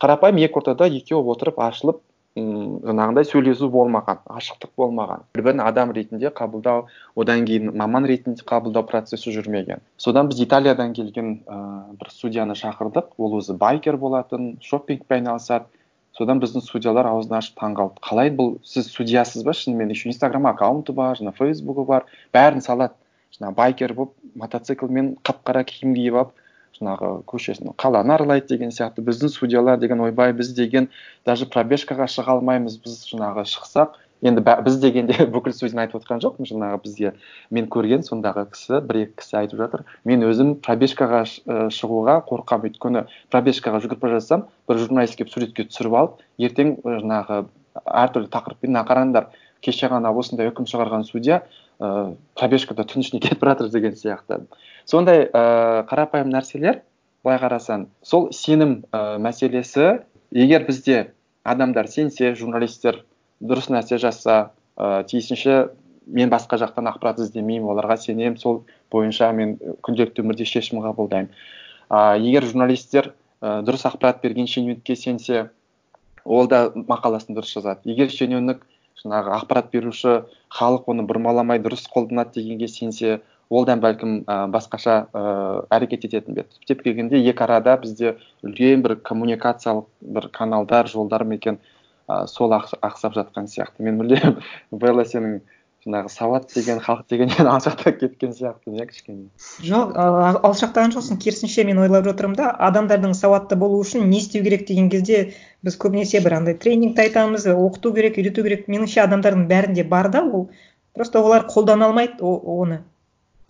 Қарапайым екі ортада екеуі отырып ашылып ммм жаңағындай сөйлесу болмаған ашықтық болмаған. Бір бірін адам ретінде қабылдау одан кейін маман ретінде қабылдау процесі жүрмеген. Содан біз италиядан келген ыыы бір судьяны шақырдық. Ол өзі байкер болатын шоппингпен айналысады. Содан біздің судьялар аузын ашып таңқалды қалай бұл? Сіз судьясыз ба? Шынымен еще инстаграм аккаунты бар жаңа фейсбугі бар. Бәрін салады. Жаңағы байкер болып мотоциклмен қап қара киім киіп алып жаңағы көшесін қаланы аралайды деген сияқты біздің судьялар деген ойбай біз деген даже пробежкаға шыға алмаймыз біз жаңағы шықсақ енді біз дегенде бүкіл сөзін айтып отқан жоқпын жаңағы бізге мен көрген сондағы кісі бір екі кісі айтып жатыр мен өзім пробежкаға шығуға қорқамын өйткені пробежкаға жүгіріп бара жатсам бір журналист келіп суретке түсіріп алып ертең жаңағы әртүрлі тақырыппен мына қараңдар кеше ғана осындай үкім шығарған судья ыыы пробежкада түн ішінде кетіп жатыр деген сияқты. Сондай ыыы қарапайым нәрселер былай қарасаң сол сенім і мәселесі егер бізде адамдар сенсе журналистер дұрыс нәрсе жазса ыыы тиісінше мен басқа жақтан ақпарат іздемеймін оларға сенемін сол бойынша мен күнделікті өмірде шешім қабылдаймын. А егер журналистер і дұрыс ақпарат берген шенеунікке сенсе ол да мақаласын дұрыс жазады. Егер шенеунік жаңағы ақпарат беруші халық оны бұрмаламай дұрыс қолданады дегенге сенсе ол да бәлкім і басқаша ыыы әрекет ететін бе? Еді түптеп келгенде екі арада бізде үлкен бір коммуникациялық бір каналдар жолдар ма екен ы сол ақсап жатқан сияқты. Мен мүлдем белла сенің жаңағы сауат деген халық дегеннен алшақтап кеткен сияқтымын иә кішкене. Жоқ алшақтаған жоқсың. Керісінше мен ойлап отырмын да адамдардың сауатты болуы үшін не істеу керек деген кезде біз көбінесе бір андай тренингті айтамыз оқыту керек үйрету керек. Меніңше адамдардың бәрінде бар да ол. Просто олар қолдана алмайды оны.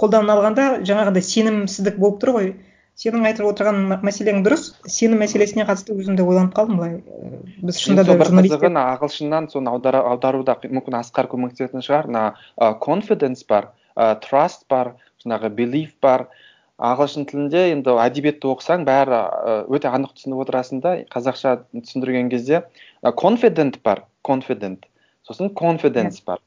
Қолдана алғанда жаңағындай сенімсіздік болып тұр ғой. Сенің айтып отырған мәселең дұрыс. Сенім мәселесіне қатысты өзім де ойланып қалдым былай. Біз шынында да бір қызығы ағылшыннан соны аударуда мүмкін асқар көмектесетін шығар. Мына confidence бар ы trust бар жаңағы belief бар. Ағылшын тілінде енді әдебиетті оқысаң бәрі өте анық түсініп отырасың да. Қазақша түсіндірген кезде confident бар confident. Сосын confidence бар.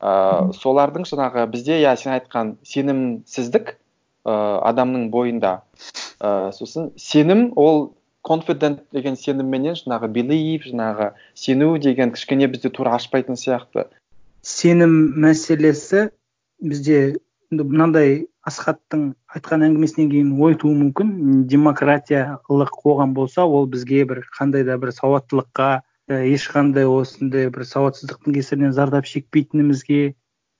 Ыыы солардың жаңағы бізде иә сен айтқан сенімсіздік ыыы адамның бойында. Ыыы сосын сенім ол confident деген сенімменен жаңағы believe жаңағы сену деген кішкене бізде тура ашпайтын сияқты. Сенім мәселесі бізде мынандай асхаттың айтқан әңгімесінен кейін ой тууы мүмкін. Демократиялық қоғам болса ол бізге бір қандай да бір сауаттылыққа ешқандай осындай бір сауатсыздықтың кесірінен зардап шекпейтінімізге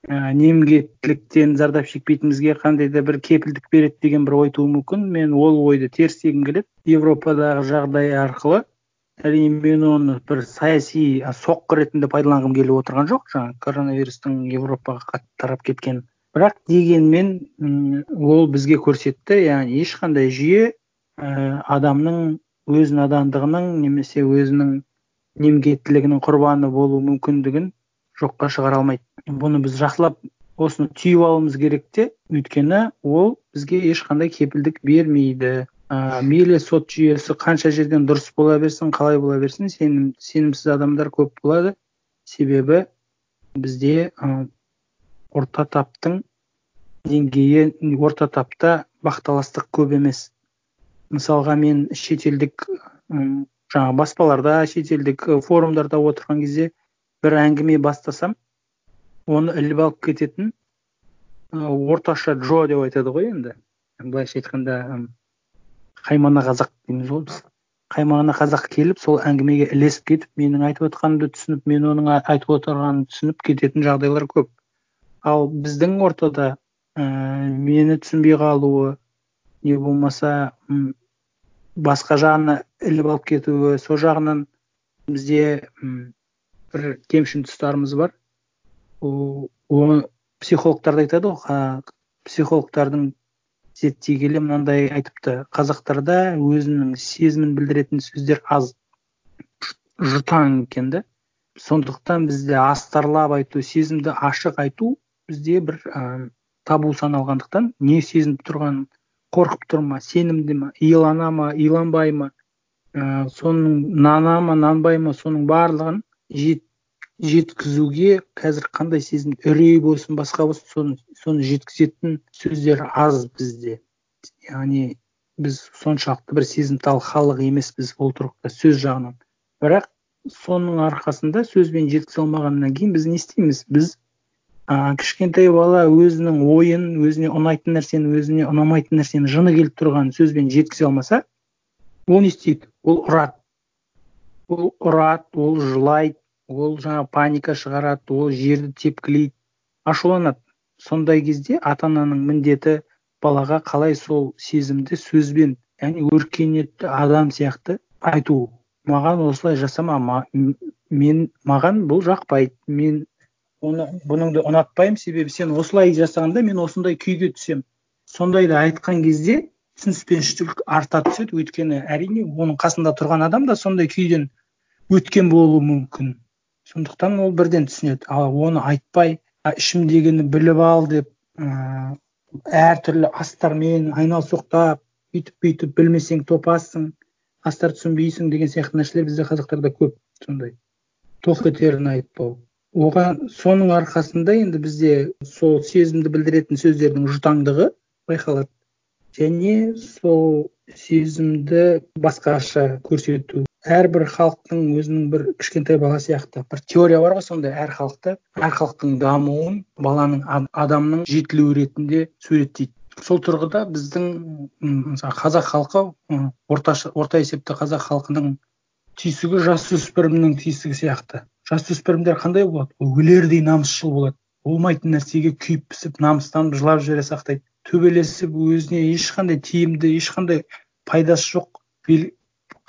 і немкеттіліктен зардап шекпейтінімізге қандай да бір кепілдік береді деген бір ой тууы мүмкін. Мен ол ойды терістегім келеді европадағы жағдай арқылы әрине мен оны бір саяси соққы ретінде пайдаланғым келіп отырған жоқ жаңағы коронавирустың европаға қатты тарап кеткен. Бірақ дегенмен ол бізге көрсетті яғни ешқандай жүйе і адамның өз надандығының немесе өзінің немкеттілігінің құрбаны болу мүмкіндігін жоққа шығара алмайды. Бұны біз жақсылап осыны түйіп алуымыз керек те. Өйткені ол бізге ешқандай кепілдік бермейді. Ыыы мейлі сот жүйесі қанша жерден дұрыс бола берсін қалай бола берсін сенім сенімсіз адамдар көп болады. Себебі бізде ы орта таптың деңгейі орта тапта бақталастық көп емес. Мысалға мен шетелдік жаңағы баспаларда шетелдік форумдарда отырған кезде бір әңгіме бастасам оны іліп алып кететін орташа джо деп айтады ғой енді. Былайша айтқанда қаймана қазақ дейміз ғой біз. Қаймана қазақ келіп сол әңгімеге ілесіп кетіп менің айтып отқанымды түсініп мен оның айтып отырғанын түсініп кететін жағдайлар көп. Ал біздің ортада ііі мені түсінбей қалуы не болмаса басқа жағына іліп алып кетуі сол жағынан бізде бір кемшін тұстарымыз бар. Оны психологтар да айтады ғой психологтардың зерттей келе мынандай айтыпты. Қазақтарда өзінің сезімін білдіретін сөздер аз жұтаң екен да. Сондықтан бізде астарлап айту сезімді ашық айту бізде бір ы табу саналғандықтан не сезініп тұрғанын қорқып тұр ма сенімді ма илана ма иланбай ма ыыы соның нана ма нанбай ма соның барлығын жеткізуге қазір қандай сезім үрей болсын басқа болсын соны жеткізетін сөздер аз бізде. Яғни біз соншалықты бір сезімтал халық емеспіз ол тұрғыда сөз жағынан. Бірақ соның арқасында сөзбен жеткізе алмағаннан кейін біз не істейміз? Біз а кішкентай бала өзінің ойын өзіне ұнайтын нәрсені өзіне ұнамайтын нәрсені жыны келіп тұрғанын сөзбен жеткізе алмаса ол не істейді? Ол ұрады. Ол ұрады ол жылайды. Ол жаңа паника шығарады ол жерді тепкілейді ашуланады. Сондай кезде ата ананың міндеті балаға қалай сол сезімді сөзбен яғни өркениетті адам сияқты айту. Маған осылай жасама мен маған бұл жақпайды. Мен оны бұныңды ұнатпаймын себебі сен осылай жасағанда мен осындай күйге түсемін. Сондайды айтқан кезде түсініспеншілік арта түседі. Өйткені әрине оның қасында тұрған адам да сондай күйден өткен болуы мүмкін. Сондықтан ол бірден түсінеді. Ал оны айтпай ішімдегіні біліп ал деп ыыы әртүрлі астармен айналсоқтап өйтіп бүйтіп білмесең топассың астар түсінбейсің деген сияқты нәрселер бізде қазақтарда көп сондай. Тоқ етерін айтпау оған соның арқасында енді бізде сол сезімді білдіретін сөздердің жұтаңдығы байқалады. Және сол сезімді басқаша көрсету әрбір халықтың өзінің бір кішкентай бала сияқты бір теория бар ғой сондай. Әр халықта әр халықтың дамуын баланың адамның жетілуі ретінде суреттейді. Сол тұрғыда біздің мысалы қазақ халқы орташа орта есепті қазақ халқының түйсігі жасөспірімнің түйсігі сияқты. Жасөспірімдер қандай болады? Өлердей намысшыл болады. Болмайтын нәрсеге күйіп пісіп намыстанып жылап жібере сақтайды. Төбелесіп өзіне ешқандай тиімді ешқандай пайдасы жоқ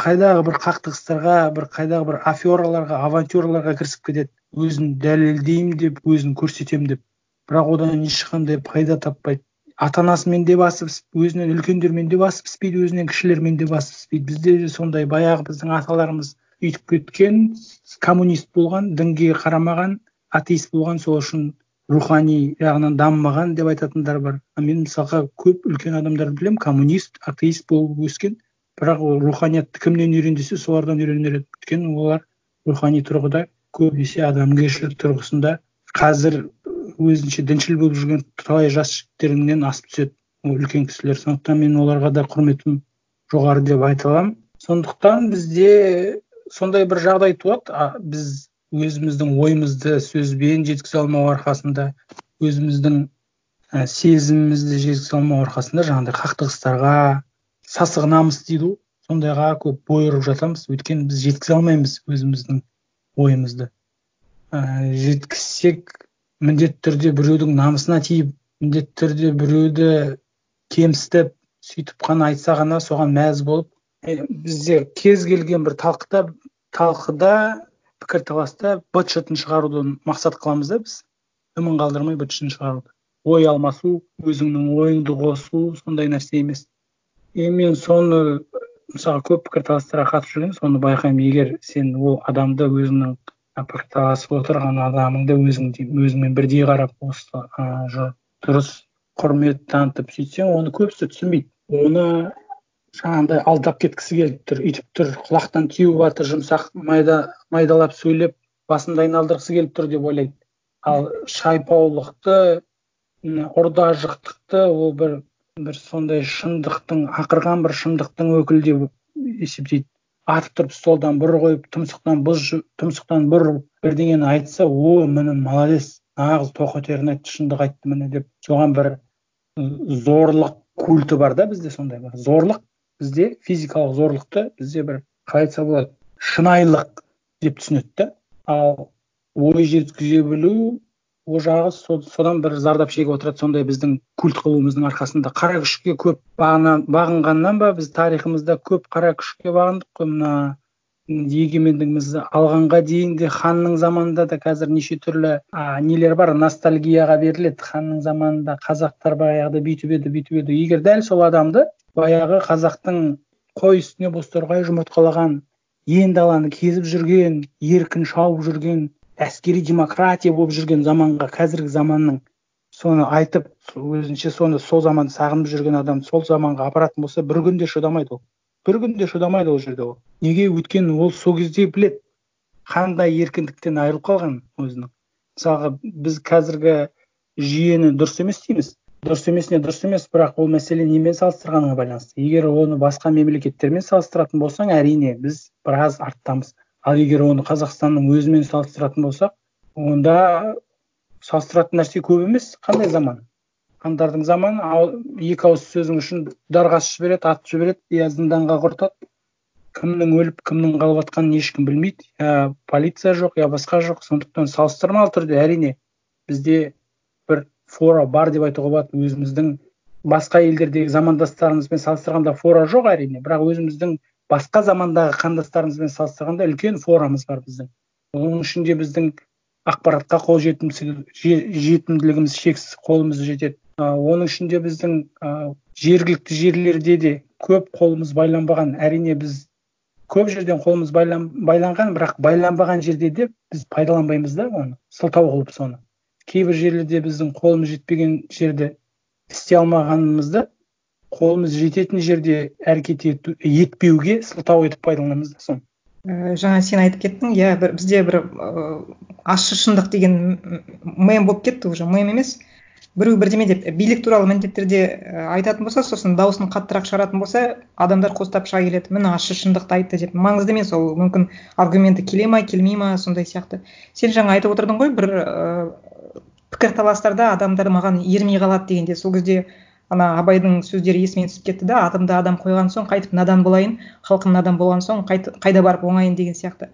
қайдағы бір қақтығыстарға бір қайдағы бір афераларға авантюраларға кірісіп кетеді. Өзін дәлелдеймін деп өзін көрсетемін деп. Бірақ одан ешқандай пайда таппайды. Ата анасымен де басы піспейді өзінен үлкендермен де басы піспейді өзінен кішілермен де басы піспейді бізде де сондай баяғы біздің аталарымыз үйтіп кеткен коммунист болған дінге қарамаған атеист болған сол үшін рухани жағынан дамымаған деп айтатындар бар. Мен мысалға көп үлкен адамдарды білемін. Коммунист атеист болып өскен бірақ ол руханиятты кімнен үйрен десе солардан үйренер еді өйткені олар рухани тұрғыда көбінесе адамгершілік тұрғысында қазір өзінше діншіл болып жүрген талай жас жігіттеріңнен асып түседі ол үлкен кісілер. Сондықтан мен оларға да құрметім жоғары деп айта аламын. Сондықтан бізде сондай бір жағдай туады. Біз өзіміздің ойымызды сөзбен жеткізе алмау арқасында өзіміздің і сезімімізді жеткізе алмау арқасында жаңағыдай қақтығыстарға сасық намыс дейді ғой. Сондайға көп бой ұрып жатамыз. Өйткені біз жеткізе алмаймыз өзіміздің ойымызды. Ііі жеткізсек міндетті түрде біреудің намысына тиіп міндетті түрде біреуді кемсітіп сөйтіп қана айтса ғана соған мәз болып бізде кез келген бір талқыда талқыда пікірталаста быт шытын шығаруды мақсат қыламыз да біз. Дымын қалдырмай быт шытын шығаруды. Ой алмасу өзіңнің ойыңды қосу сондай нәрсе емес. И мен соны мысалы көп пікірталастарға қатысып жүргенмін. Соны байқаймын. Егер сен ол адамды өзіңнің пікірталасып отырған адамыңды өзің өзіңмен бірдей қарап осы дұрыс құрмет танытып сөйтсең оны көбісі түсінбейді. Оны жаңағындай алдап кеткісі келіп тұр үйтіп тұр құлақтан теуіп жатыр жұмсақ майда майдалап сөйлеп басымды айналдырғысы келіп тұр деп ойлайды. Ал шайпаулықты ұрдажықтықты ол бір бір сондай шындықтың ақырған бір шындықтың өкілі деп есептейді. Атып тұрып столдан бұр қойып тұмсықтан тұмсықтан бұр бірдеңені айтса о міне молодец нағыз тоқетерін айтты шындық айтты міне деп. Соған бір зорлық культі бар да бізде сондай бір зорлық. Бізде физикалық зорлықты бізде бір қалай айтса болады шынайылық деп түсінеді да. Ал ой жеткізе білу ол жағы содан бір зардап шегіп отырады. Сондай біздің культ қылуымыздың арқасында. Қара күшке көп бағынғаннан ба біз тарихымызда көп қара күшке бағындық қой. Мына егемендігімізді алғанға дейін де ханның заманында да қазір неше түрлі а, нелер бар? Ностальгияға беріледі. Ханның заманында қазақтар баяғыда бүйтіп еді бүйтіп еді. Егер дәл сол адамды баяғы қазақтың қой үстіне бозторғай жұмыртқалаған ен даланы кезіп жүрген еркін шауып жүрген әскери демократия болып жүрген заманға қазіргі заманның соны айтып өзінше соны сол заманды сағынып жүрген адам сол заманға апаратын болса бір күн де шыдамайды ол. бір күн де шыдамайды ол жерде ол. Неге өйткені ол сол кезде біледі. Қандай еркіндіктен айырылып қалғанын өзінің. Мысалға біз қазіргі жүйені дұрыс емес дейміз. Дұрыс емесіне дұрыс емес бірақ ол мәселе немен салыстырғаныңа байланысты. Егер оны басқа мемлекеттермен салыстыратын болсаң әрине біз біраз арттамыз. Ал егер оны қазақстанның өзімен салыстыратын болсақ онда салыстыратын нәрсе көп емес. Қандай заман? Хандардың заманы екі ауыз сөзің үшін дарға асып жібереді атып жібереді я зынданға құртады. Кімнің өліп кімнің қалып жатқанын ешкім білмейді. Я полиция жоқ я басқа жоқ. Сондықтан салыстырмалы түрде әрине бізде бір фора бар деп айтуға болады. Өзіміздің басқа елдердегі замандастарымызбен салыстырғанда фора жоқ әрине. Бірақ өзіміздің басқа замандағы қандастарымызбен салыстырғанда үлкен форамыз бар біздің. Оның ішінде біздің ақпаратқа қол жетімділігіміз шексіз қолымыз жетеді. Оның ішінде біздің ы жергілікті жерлерде де көп қолымыз байланбаған. Әрине біз көп жерден қолымыз байланған бірақ байланбаған жерде де біз пайдаланбаймыз да оны сылтау қылып соны. Кейбір жерлерде біздің қолымыз жетпеген жерде істей алмағанымызды қолымыз жететін жерде әрекет ету етпеуге сылтау етіп пайдаланамыз да соны. І жаңа сен айтып кеттің иә бір бізде бір ыыы ащы шындық деген мем болып кетті уже мем емес. Біреу бірдеме деп билік туралы міндетті түрде і айтатын болса сосын дауысын қаттырақ шығаратын болса адамдар қостап шыға келеді. Міне ащы шындықты айтты деп. Маңызды емес ол мүмкін аргументі келе ма келмей ма сондай сияқты. Сен жаңа айтып отырдың ғой бір ыыы пікірталастарда адамдар маған ермей қалады дегенде сол кезде ана абайдың сөздері есіме түсіп кетті да атымды адам қойған соң қайтып надан болайын халқым надан болған соң қайда барып оңайын деген сияқты.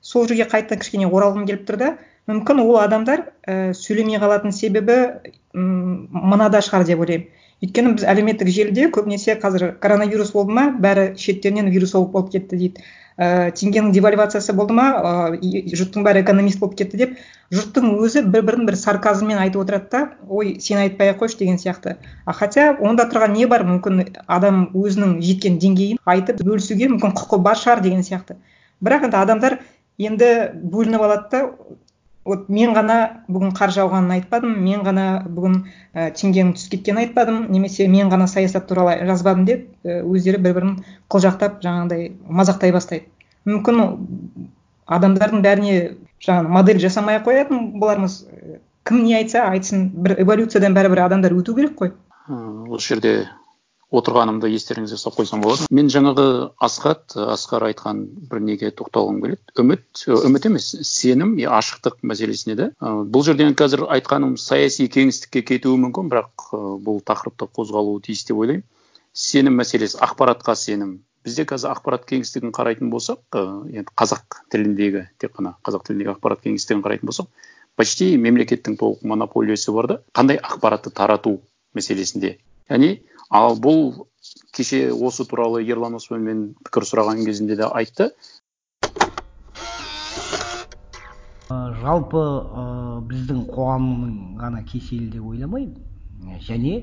Сол жерге қайтадан кішкене оралғым келіп тұр да мүмкін ол адамдар і сөйлемей қалатын себебі м мынада шығар деп ойлаймын. Өйткені біз әлеуметтік желіде көбінесе қазір коронавирус болды ма бәрі шеттерінен вирусолог болып кетті дейді. І теңгенің девальвациясы болды ма ы жұрттың бәрі экономист болып кетті деп жұрттың өзі бір бірін бір сарказммен айтып отырады да ой сен айтпай ақ қойшы деген сияқты. А хотя онда тұрған не бар мүмкін адам өзінің жеткен деңгейін айтып бөлісуге мүмкін құқы бар шығар деген сияқты. Бірақ енді адамдар енді бөлініп алады да вот мен ғана бүгін қар жауғанын айтпадым мен ғана бүгін і теңгенің түсіп кеткенін айтпадым немесе мен ғана саясат туралы жазбадым деп і өздері бір бірін қылжақтап жаңағындай мазақтай бастайды. Мүмкін адамдардың бәріне жаңағы модель жасамай ақ қоятын болармыз. Кім не айтса айтсын. Бір эволюциядан бәрібір адамдар өту керек қой. Осы жерде отырғанымды естеріңізге салып қойсам болады. Мен жаңағы асхат асқар айтқан бір неге тоқталғым келеді. Үміт үміт емес сенім ашықтық мәселесіне да бұл жерден қазір айтқаным саяси кеңістікке кетуі мүмкін бірақ бұл тақырыпта қозғалуы тиіс деп ойлаймын. Сенім мәселесі ақпаратқа сенім бізде қазір ақпарат кеңістігін қарайтын болсақ енді қазақ тіліндегі тек қана қазақ тіліндегі ақпарат кеңістігін қарайтын болсақ почти мемлекеттің толық монополиясы бар да қандай ақпаратты тарату мәселесінде. Яғни ал бұл кеше осы туралы ерлан оспанмен пікір сұраған кезінде де айтты. Жалпы ы біздің қоғамның ғана кеселі деп ойламаймын. Және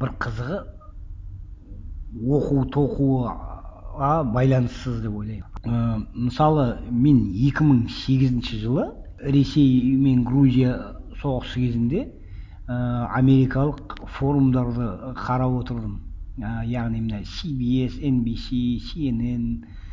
бір қызығы оқу тоқуға байланыссыз деп ойлаймын. Мысалы мен 2008 жылы ресей мен грузия соғысы кезінде ә, америкалық форумдарды қарап отырдым. Ә, яғни мына NBC, CNN ә,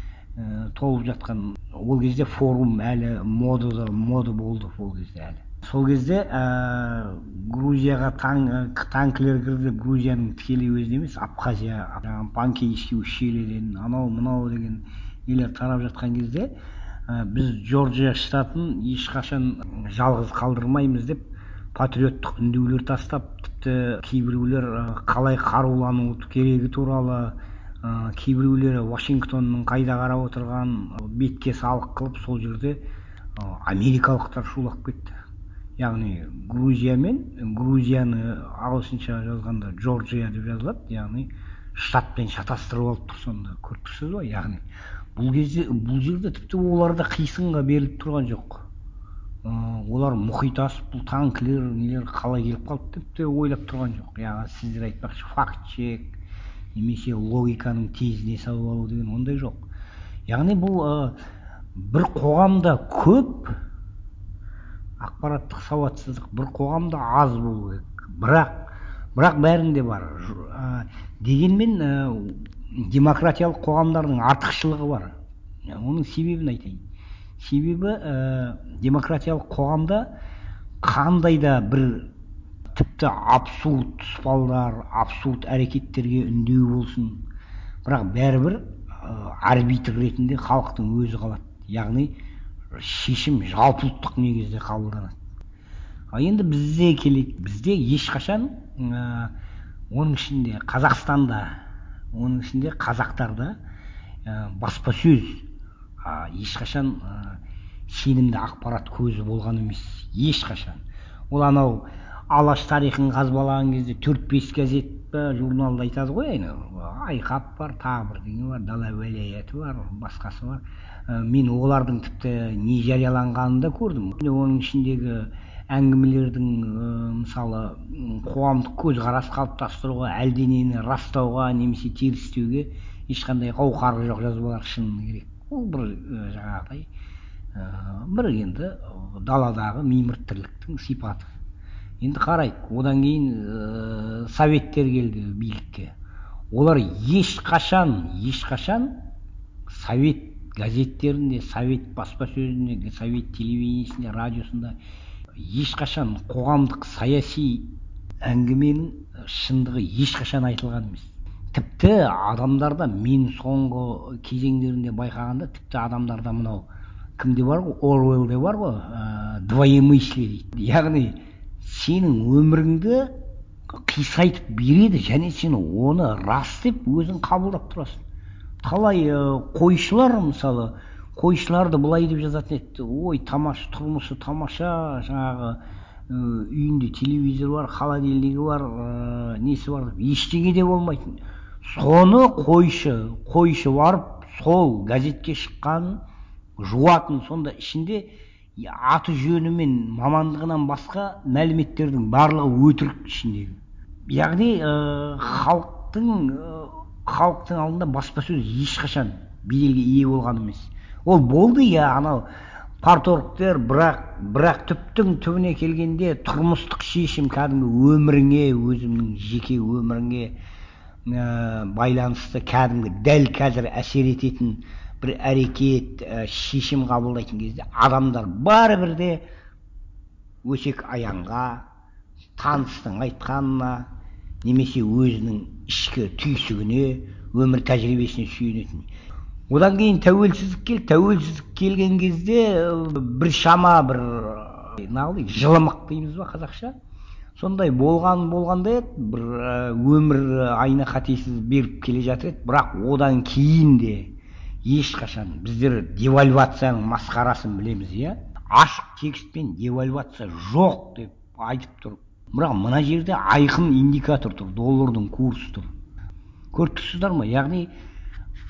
толып жатқан ол кезде форум әлі модада мода болды ол кезде әлі. Сол кезде ә, грузияға таң, танкілер кірді грузияның тікелей өзінде емес абхазия панкейский ущельеден анау мынау деген нелер тарап жатқан кезде біз джорджия штатын ешқашан жалғыз қалдырмаймыз деп патриоттық үндеулер тастап тіпті кейбіреулер қалай қарулану керегі туралы кейбіреулері вашингтонның қайда қарап отырған бетке салық қылып сол жерде ә, америкалықтар шулап кетті. Яғни грузия мен грузияны ағылшынша жазғанда джорджия деп жазылады. Яғни штатпен шатастырып алып тұр сонда. Көріп тұрсыз ба яғни бұл кезде бұл жерде тіпті олар да қисынға беріліп тұрған жоқ. Олар мұхит асып бұл танкілер нелер қалай келіп қалды деп те ойлап тұрған жоқ. Яғни сіздер айтпақшы факт чек немесе логиканың тезіне салып алу деген ондай жоқ. Яғни бұл ә, бір қоғамда көп ақпараттық сауатсыздық бір қоғамда аз болу керек. Бірақ бірақ бәрінде бар. Ә, дегенмен ә, демократиялық қоғамдардың артықшылығы бар. Оның себебін айтайын. Себебі ә, демократиялық қоғамда қандай да бір тіпті абсурд тұспалдар абсурд әрекеттерге үндеу болсын. Бірақ бәрібір ә, арбитр ретінде халықтың өзі қалады. Яғни шешім жалпыұлттық негізде қабылданады. Ал енді бізде келейік бізде ешқашан ә, оның ішінде қазақстанда оның ішінде қазақтарда ә, баспасөз ә, ешқашан ә, сенімді ақпарат көзі болған емес. Ешқашан. Ол анау алаш тарихын қазбалаған кезде төрт бес газет па журналда айтады ғой айқап бар тағы бірдеңе бар дала уәлаяты бар басқасы бар ә, мен олардың тіпті не жарияланғанын да көрдім. Оның ішіндегі әңгімелердің ә, мысалы қоғамдық көзқарас қалыптастыруға әлденені растауға немесе терістеуге ешқандай қауқары жоқ жазбалар шыны керек. Ол бір ә, жаңағыдай ә, бір енді даладағы мимырт тірліктің сипаты. Енді қарайық одан кейін ә, советтер келді билікке. Олар ешқашан ешқашан совет газеттерінде совет баспасөзінде совет телевидениесінде радиосында ешқашан қоғамдық саяси әңгіменің шындығы ешқашан айтылған емес. Тіпті адамдарда мен соңғы кезеңдерінде байқағанда тіпті адамдарда мынау кімде бар ғой? Оруэллде бар ғой ә, двоемыслие дейді. Яғни сенің өміріңді қисайтып береді және сен оны рас деп өзің қабылдап тұрасың. Талай қойшылар мысалы қойшыларды былай деп жазатын еді. Ой тамаша тұрмысы тамаша жаңағы үйінде телевизор бар холодильнигі бар ә, несі бар ештеңе де болмайтын соны қойшы қойшы барып сол газетке шыққан жуатын сонда ішінде аты жөні мен мамандығынан басқа мәліметтердің барлығы өтірік ішіндегі яғни ә, халықтың ә, халықтың алдында баспасөз ешқашан беделге ие болған емес. Ол болды иә анау парторгтер бірақ бірақ түптің түбіне келгенде тұрмыстық шешім кәдімгі өміріңе өзіңнің жеке өміріңе ә, байланысты кәдімгі дәл қазір әсер ететін бір әрекет ә, шешім қабылдайтын кезде адамдар бәрібір де өсек аяңға таныстың айтқанына немесе өзінің ішкі түйсігіне өмір тәжірибесіне сүйенетін. Одан кейін тәуелсіздік келді тәуелсіздік келген кезде бір шама бір неғылайық жылымық дейміз ба қазақша? Сондай болған болғандай еді бір өмір айна қатесіз беріп келе жатыр еді. Бірақ одан кейін де ешқашан біздер девальвацияның масқарасын білеміз иә? Ашық текстпен девальвация жоқ деп айтып тұр. Бірақ мына жерде айқын индикатор тұр доллардың курсы тұр. Көріп тұрсыздар ма яғни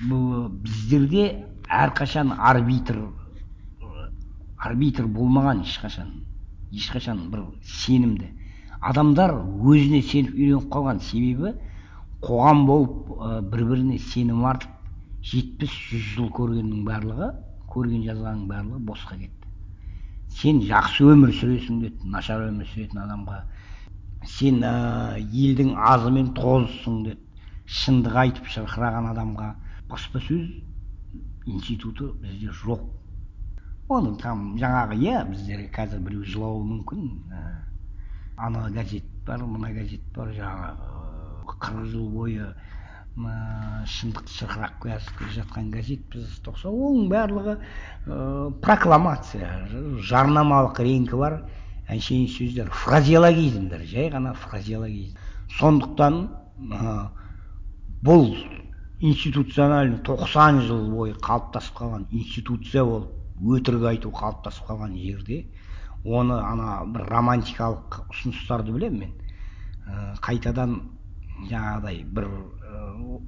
біздерде әрқашан арбитр арбитр болмаған ешқашан ешқашан бір сенімді. Адамдар өзіне сеніп үйреніп қалған себебі қоғам болып бір біріне сенім артып жетпіс жүз жыл көргеннің барлығы көрген жазғанның барлығы босқа кетті. Сен жақсы өмір сүресің деді нашар өмір сүретін адамға. Сен ә, елдің азы мен тозысың деді шындық айтып шырқыраған адамға. Баспасөз институты бізде жоқ. Оны там жаңағы иә біздерге қазір біреу жылауы мүмкін ә, ана газет бар мына газет бар жаңағы қырық жыл бойы шындықты шырқырап келе жатқан газетпіз тоқса оның барлығы ә, прокламация жарнамалық реңкі бар. Әншейін сөздер фразеологизмдер жай ғана фразеологизм. Сондықтан ә, бұл институционально тоқсан жыл бойы қалыптасып қалған институция болып өтірік айту қалыптасып қалған жерде оны ана бір романтикалық ұсыныстарды білемін мен. Ә, қайтадан жаңағыдай бір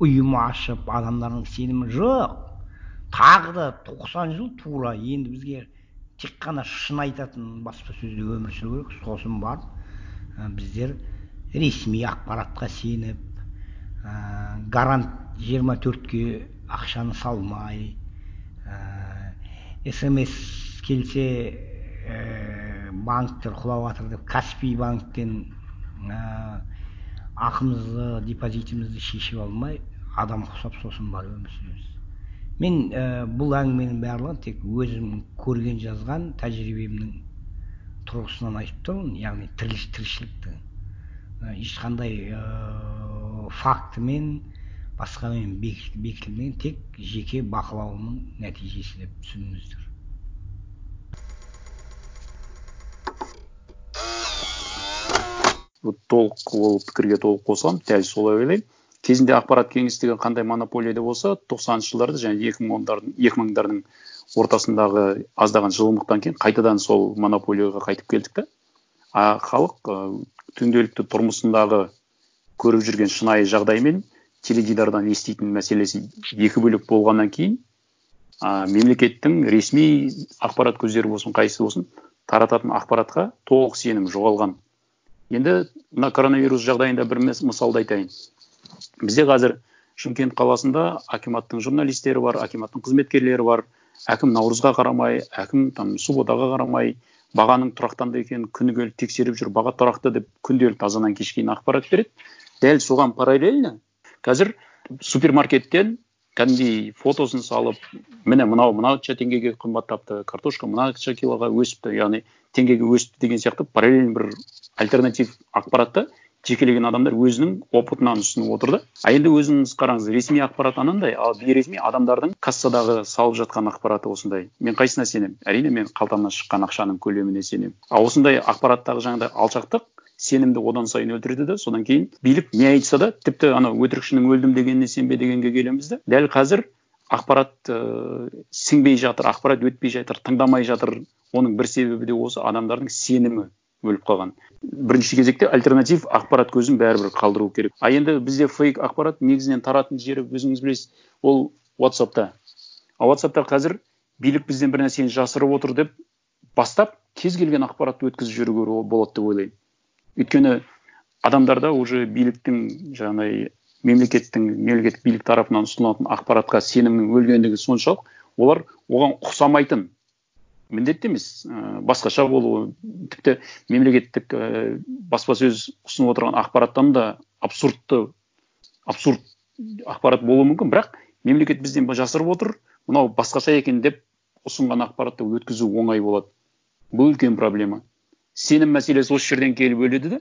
ұйым ашып адамдардың сенімі жоқ. Тағы да тоқсан жыл тура енді бізге тек қана шын айтатын баспасөзде өмір сүру керек сосын барып біздер ресми ақпаратқа сеніп гарант жиырма төртке ақшаны салмай ә, смс келсе ә, банктер құлап жатыр деп каспий банктен ә, ақымызды депозитімізді шешіп алмай адам құсап сосын барып өмір сүреміз. Мен ә, бұл әңгіменің барлығын тек өзім көрген жазған тәжірибемнің тұрғысынан айтып тұрмын. Яғни тіршіліктің ә, ешқандай ә, фактімен басқамен бекітілмеген тек жеке бақылауымның нәтижесі деп түсініңіздер. Толық ол пікірге толық қосыламын. Дәл солай ойлаймын. Кезінде ақпарат кеңістігі қандай монополияда болса тоқсаныншы жылдарды және екі мың ондардың екі мыңдардың ортасындағы аздаған жылымықтан кейін қайтадан сол монополияға қайтып келдік та. А халық ы күнделікті тұрмысындағы көріп жүрген шынайы жағдай мен теледидардан еститін мәселесі екі бөлек болғаннан кейін а, мемлекеттің ресми ақпарат көздері болсын қайсысы болсын тарататын ақпаратқа толық сенім жоғалған. Енді мына коронавирус жағдайында бір мысалды айтайын. Бізде қазір шымкент қаласында акиматтың журналистері бар акиматтың қызметкерлері бар. Әкім наурызға қарамай әкім там субботаға қарамай бағаның тұрақтанды екенін күні келіп тексеріп жүр баға тұрақты деп күнделікті азаннан кешке дейін ақпарат береді. Дәл соған параллельно қазір супермаркеттен кәдімгідей фотосын салып міне мынау мынауша теңгеге қымбаттапты картошка мынанша килоға өсіпті яғни теңгеге өсіпті деген сияқты параллельно бір альтернатив ақпаратты жекелеген адамдар өзінің опытынан ұсынып отыр да а енді өзіңіз қараңыз ресми ақпарат анандай ал бейресми адамдардың кассадағы салып жатқан ақпараты осындай. Мен қайсысына сенемін? Әрине мен қалтамнан шыққан ақшаның көлеміне сенемін. А осындай ақпараттағы жаңағыдай алшақтық сенімді одан сайын өлтіреді да содан кейін билік не айтса да тіпті анау өтірікшінің өлдім дегеніне сенбе дегенге келеміз да дәл қазір ақпарат ыыы сіңбей жатыр ақпарат өтпей жатыр тыңдамай жатыр. Оның бір себебі де осы адамдардың сенімі өліп қалған. Бірінші кезекте альтернатив ақпарат көзін бәрібір қалдыру керек. А енді бізде фейк ақпарат негізінен таратын жері өзіңіз білесіз ол ватсапта а ватсапта қазір билік бізден бір нәрсені жасырып отыр деп бастап кез келген ақпаратты өткізіп жіберуге болады деп ойлаймын. Өйткені адамдарда уже биліктің жаңағыдай мемлекеттің мемлекеттік билік тарапынан ұсынылатын ақпаратқа сенімнің өлгендігі соншалық олар оған ұқсамайтын міндетті емес ыыы басқаша болуы. Тіпті мемлекеттік ііі баспасөз ұсынып отырған ақпараттан да абсурдты абсурд ақпарат болуы мүмкін. Бірақ мемлекет бізден жасырып отыр мынау басқаша екен деп ұсынған ақпаратты өткізу оңай болады. Бұл үлкен проблема. Сенім мәселесі осы жерден келіп өледі да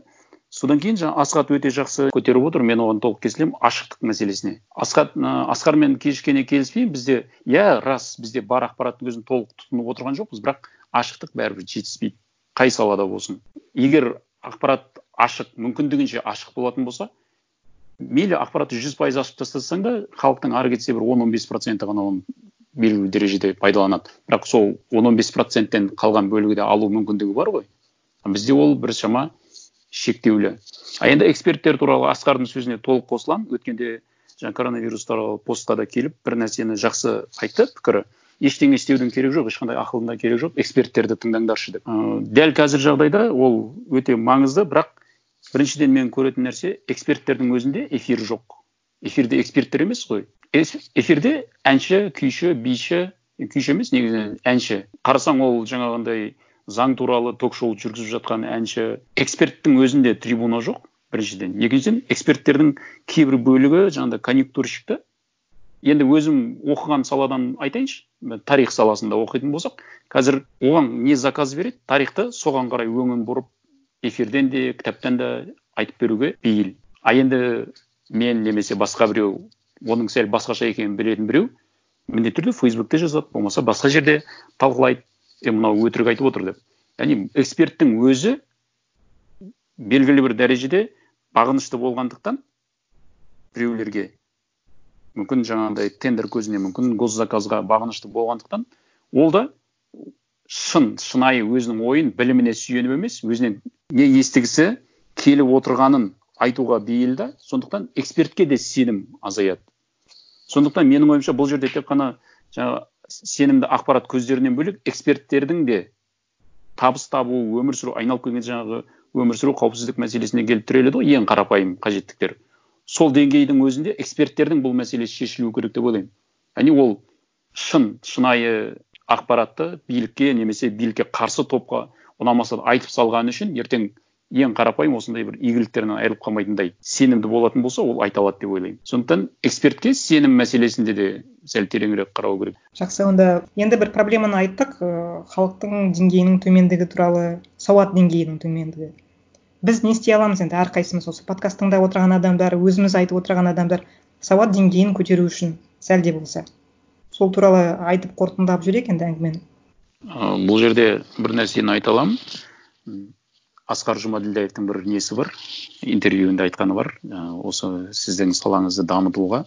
содан кейін жаңа асхат өте жақсы көтеріп отыр мен оған толық келісемін ашықтық мәселесіне. Асхат ы асқармен кішкене келіспеймін бізде иә рас бізде бар ақпараттың өзін толық тұтынып отырған жоқпыз бірақ ашықтық бәрібір жетіспейді қай салада болсын. Егер ақпарат ашық мүмкіндігінше ашық болатын болса мейлі ақпаратты жүз пайыз ашып тастасаң да халықтың ары кетсе бір он он бес проценті ғана оны белгілі дәрежеде пайдаланады. Бірақ сол он он бес проценттен қалған бөлігі де алу мүмкіндігі бар ғой. Бізде ол біршама шектеулі. А енді эксперттер туралы асқардың сөзіне толық қосыламын өткенде жаңа коронавирус туралы постқа да келіп бір нәрсені жақсы айтты пікірі. Ештеңе істеудің керегі жоқ ешқандай ақылдың да керегі жоқ. Эксперттерді тыңдаңдаршы деп. Ыыы дәл қазір жағдайда ол өте маңызды бірақ біріншіден мен көретін нәрсе эксперттердің өзінде эфир жоқ. Эфирде эксперттер емес қой. Эфирде әнші күйші биші күйші емес негізінен әнші. Қарасаң ол жаңағындай заң туралы ток шоу жүргізіп жатқан әнші эксперттің өзінде трибуна жоқ біріншіден. Екіншіден эксперттердің кейбір бөлігі жаңағыдай конъюнктурщик та енді өзім оқыған саладан айтайыншы тарих саласында оқитын болсақ қазір оған не заказ береді тарихты соған қарай өңін бұрып эфирден де кітаптан да айтып беруге бейіл. А енді мен немесе басқа біреу оның сәл басқаша екенін білетін біреу міндетті түрде фейсбукте жазады болмаса басқа жерде талқылайды. Е мынау өтірік айтып отыр деп. Яғни эксперттің өзі белгілі бір дәрежеде бағынышты болғандықтан біреулерге мүмкін жаңағындай тендер көзіне мүмкін госзаказға бағынышты болғандықтан ол да шын шынайы өзінің ойын біліміне сүйеніп емес өзінен не естігісі келіп отырғанын айтуға бейіл да. Сондықтан экспертке де сенім азаяды. Сондықтан менің ойымша бұл жерде тек қана жаңа сенімді ақпарат көздерінен бөлек эксперттердің де табыс табу өмір сүру айналып келгенде жаңағы өмір сүру қауіпсіздік мәселесіне келіп тіреледі ғой ең қарапайым қажеттіктер. Сол деңгейдің өзінде эксперттердің бұл мәселесі шешілуі керек деп ойлаймын. Яғни ол шын шынайы ақпаратты билікке немесе билікке қарсы топқа ұнамаса да айтып салғаны үшін ертең ең қарапайым осындай бір игіліктерінен айырылып қалмайтындай сенімді болатын болса ол айта алады деп ойлаймын. сондықтан экспертке сенім мәселесінде де сәл тереңірек қарау керек. Жақсы онда енді бір проблеманы айттық. Ыыы халықтың деңгейінің төмендігі туралы сауат деңгейінің төмендігі. Біз не істей аламыз енді? Әрқайсымыз осы подкаст тыңдап отырған адамдар өзіміз айтып отырған адамдар сауат деңгейін көтеру үшін сәл де болса. Сол туралы айтып қорытындылап жіберейік енді әңгімені. Ы бұл жерде бір нәрсені айта аламын. Асқар жұмаділдаевтың бір несі бар интервьюінде айтқаны бар. Ы осы сіздің салаңызды дамытуға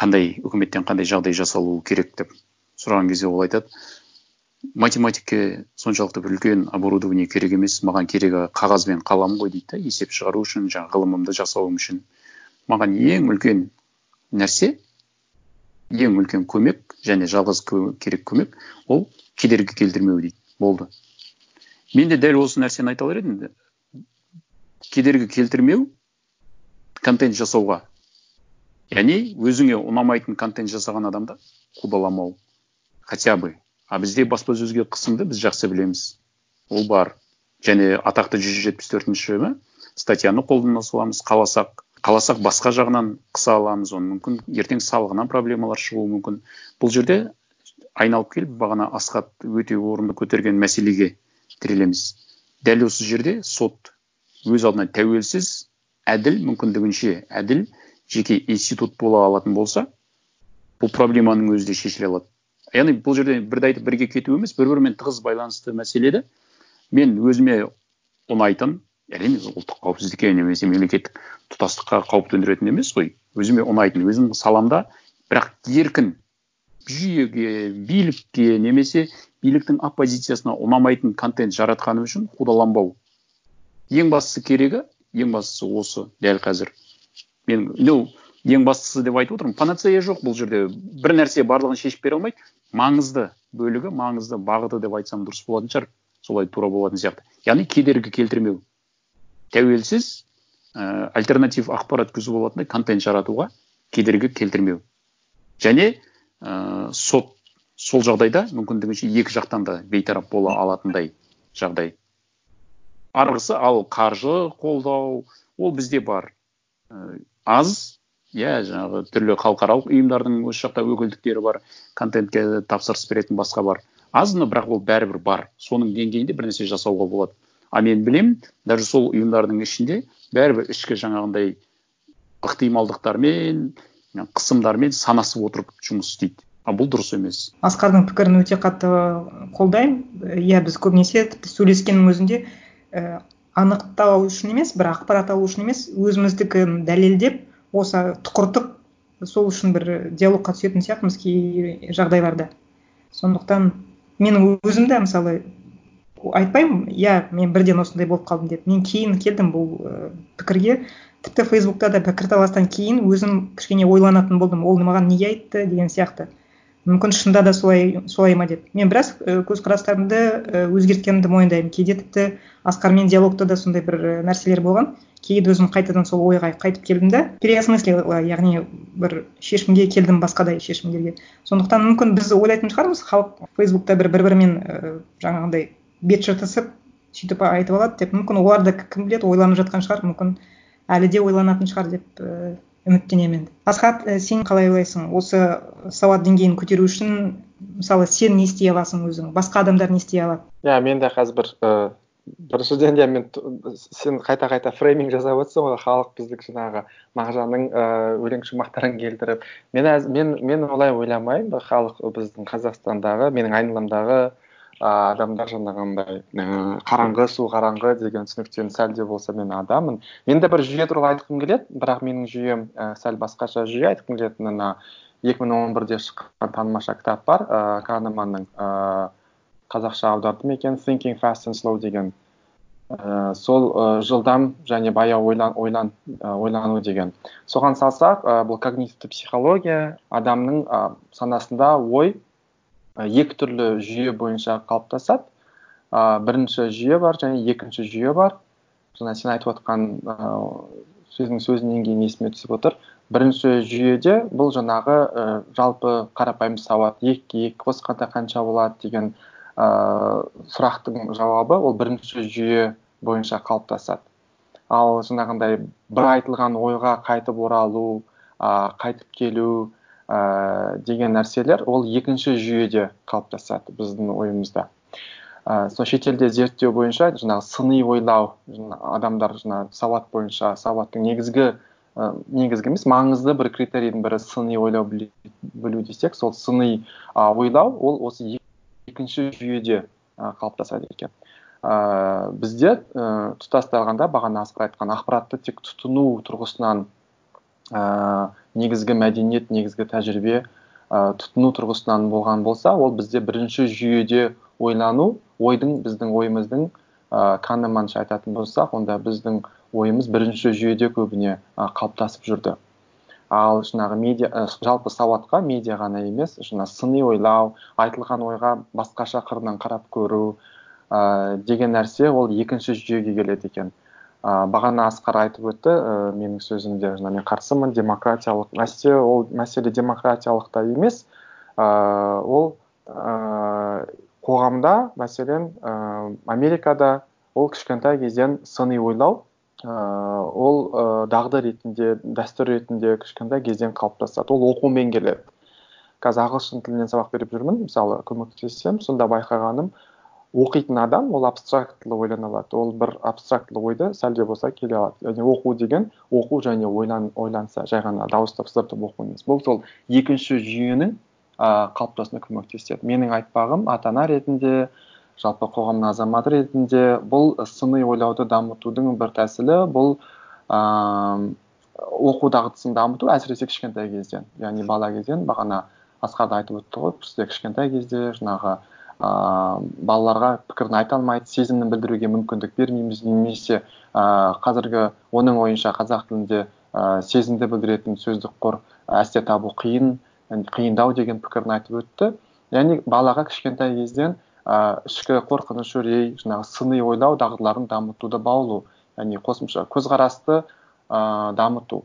қандай үкіметтен қандай жағдай жасалуы керек деп сұраған кезде ол айтады. Математикке соншалықты бір үлкен оборудование керек емес маған керегі қағаз бен қалам ғой дейді да есеп шығару үшін жаңағы ғылымымды жасауым үшін. Маған ең үлкен нәрсе ең үлкен көмек және жалғыз керек көмек ол кедергі келтірмеу дейді болды. Мен де дәл осы нәрсені айта алар едім кедергі келтірмеу контент жасауға. Яғни өзіңе ұнамайтын контент жасаған адамды қудаламау хотя бы. А бізде баспасөзге қысымды біз жақсы білеміз. Ол бар. Және атақты жүз жетпіс төртінші ма статьяны қолдана саламыз қаласақ. Қаласақ басқа жағынан қыса аламыз оны мүмкін ертең салығынан проблемалар шығуы мүмкін. Бұл жерде айналып келіп бағана асхат өте орынды көтерген мәселеге тірелеміз дәл осы жерде сот өз алдына тәуелсіз әділ мүмкіндігінше әділ жеке институт бола алатын болса бұл проблеманың өзі де шешіле алады. Яғни бұл жерде бірді айтып бірге кету емес бір бірімен тығыз байланысты мәселе де мен өзіме ұнайтын әрине ұлттық қауіпсіздікке немесе мемлекеттік тұтастыққа қауіп төндіретін емес қой өзіме ұнайтын өзімнің саламда бірақ еркін жүйеге билікке немесе биліктің оппозициясына ұнамайтын контент жаратқаным үшін қудаланбау. Ең бастысы керегі ең бастысы осы дәл қазір. Мен ну ең бастысы деп айтып отырмын панацея жоқ бұл жерде. Бір нәрсе барлығын шешіп бере алмайды. Маңызды бөлігі маңызды бағыты деп айтсам дұрыс болатын шығар. Солай тура болатын сияқты. Яғни кедергі келтірмеу. Тәуелсіз ііі альтернатив ақпарат көзі болатындай контент жаратуға кедергі келтірмеу. Және ыыы сот сол жағдайда мүмкіндігінше екі жақтан да бейтарап бола алатындай жағдай. Арғысы ал қаржы қолдау ол бізде бар. І аз иә жаңағы түрлі халықаралық ұйымдардың осы жақта өкілдіктері бар контентке тапсырыс беретін басқа бар. Аз но бірақ ол бәрібір бар. Соның деңгейінде бір нәрсе жасауға болады. А мен білемін даже сол ұйымдардың ішінде бәрібір ішкі жаңағындай ықтималдықтармен қысымдармен санасып отырып жұмыс істейді. А бұл дұрыс емес. Асқардың пікірін өте қатты қолдаймын. Иә біз көбінесе тіпті сөйлескеннің өзінде і анықтау үшін емес бір ақпарат алу үшін емес өзіміздікін дәлелдеп осы тұқыртып сол үшін бір диалогқа түсетін сияқтымыз кей жағдайларда. Сондықтан менің өзім де мысалы айтпаймын иә мен бірден осындай болып қалдым деп. Мен кейін келдім бұл і пікірге. Тіпті фейсбукта да пікірталастан кейін өзім кішкене ойланатын болдым. Ол маған неге айтты деген сияқты. Мүмкін шынында да солай солай ма деп. Мен біраз і көзқарастарымды і өзгерткенімді мойындаймын. Кейде тіпті асқармен диалогта да сондай бір нәрселер болған. Кейде өзім қайтадан сол ойға қайтып келдім да переосмыслила яғни бір шешімге келдім басқадай шешімдерге. Сондықтан мүмкін біз ойлайтын шығармыз. Халық фейсбукта бір бір бірімен і жаңағындай бет жыртысып сөйтіп айтып алады деп. Мүмкін олар да кім біледі ойланып жатқан шығар. Мүмкін әлі де ойланатын шығар деп і үміттенемін асхат і сен қалай ойлайсың? Осы сауат деңгейін көтеру үшін мысалы сен не істей аласың өзің? Басқа адамдар не істей алады? Иә мен де қазір бір і біріншіден де мен сен қайта қайта фрейминг жасап отырсың ғой халық біздікі жаңағы мағжанның і өлең шумақтарын келтіріп. Мен мен мен олай ойламаймын халық біздің қазақстандағы менің айналамдағы адамдар жаңағындай ііі қараңғы су қараңғы деген түсініктен сәл де болса мен адаммын. Мен де бір жүйе туралы айтқым келеді бірақ менің жүйем і сәл басқаша жүйе айтқым келеді мына екі мың он бірде шыққан танымаша кітап бар ыыы канеманның ыыы қазақша аудардым екен? Thinking fast and slow деген. Ііі сол ы жылдам және баяу ойлан ойлан ойлану деген. Соған салсақ ы бұл когнитивті психология адамның ы санасында ой екі түрлі жүйе бойынша қалыптасады. Ы бірінші жүйе бар және екінші жүйе бар. Жаңа сен айтып отқан ыыы сөздің сөзінен кейін есіме түсіп отыр. Бірінші жүйеде бұл жаңағы і жалпы қарапайым сауат екіге екі қосқанда қанша болады деген ыыы сұрақтың жауабы ол бірінші жүйе бойынша қалыптасады. Ал жаңағындай бір айтылған ойға қайтып оралу ы қайтып келу ыыы деген нәрселер ол екінші жүйеде қалыптасады біздің ойымызда. Ы сол шетелде зерттеу бойынша жаңағы сыни ойлау адамдар жаңағы сауат бойынша сауаттың негізгі ы негізгі емес маңызды бір критерийдің бірі сыни ойлау білу десек сол сыни ы ойлау ол осы екінші жүйеде ы қалыптасады екен. Ыыы бізде і тұтастай алғанда бағана асқар айтқан ақпаратты тек тұтыну тұрғысынан ыыы негізгі мәдениет негізгі тәжірибе ы тұтыну тұрғысынан болған болса ол бізде бірінші жүйеде ойлану ойдың біздің ойымыздың ы канеманша айтатын болсақ онда біздің ойымыз бірінші жүйеде көбіне ы қалыптасып жүрді. Ал жаңағы медиа жалпы сауатқа медиа ғана емес жаңа сыни ойлау айтылған ойға басқаша қырынан қарап көру ыыы деген нәрсе ол екінші жүйеге келеді екен. Ы бағана асқар айтып өтті і менің сөзімде жаңа мен қарсымын демократиялық мәселе ол мәселе демократиялықта емес. Ыыы ол ыыы қоғамда мәселен ыыы америкада ол кішкентай кезден сыни ойлау ыыы ол дағды ретінде дәстүр ретінде кішкентай кезден қалыптасады. Ол оқумен келеді. Қазір ағылшын тілінен сабақ беріп жүрмін мысалы көмектессем сонда байқағаным оқитын адам ол абстрактылы ойлана алады ол бір абстрактылы ойды сәл де болса келе алады. Және оқу деген оқу және ойлан, ойланса жай ғана дауыстап сыздыртып оқу емес. Бұл сол екінші жүйенің ы қалыптасуына көмектеседі. Менің айтпағым ата ана ретінде жалпы қоғамның азаматы ретінде бұл сыни ойлауды дамытудың бір тәсілі бұл ыыы оқу дағдысын дамыту әсіресе кішкентай кезден яғни бала кезден бағана асқар да айтып өтті ғой бізде кішкентай кезде жаңағы ыыы балаларға пікірін айта алмайды сезімін білдіруге мүмкіндік бермейміз. Немесе ыыы қазіргі оның ойынша қазақ тілінде ы сезімді білдіретін сөздік қор әсте табу қиын қиындау деген пікірін айтып өтті. Яғни балаға кішкентай кезден ы ішкі қорқыныш үрей жаңағы сыни ойлау дағдыларын дамытуды баулу яғни қосымша көзқарасты ыыы дамыту.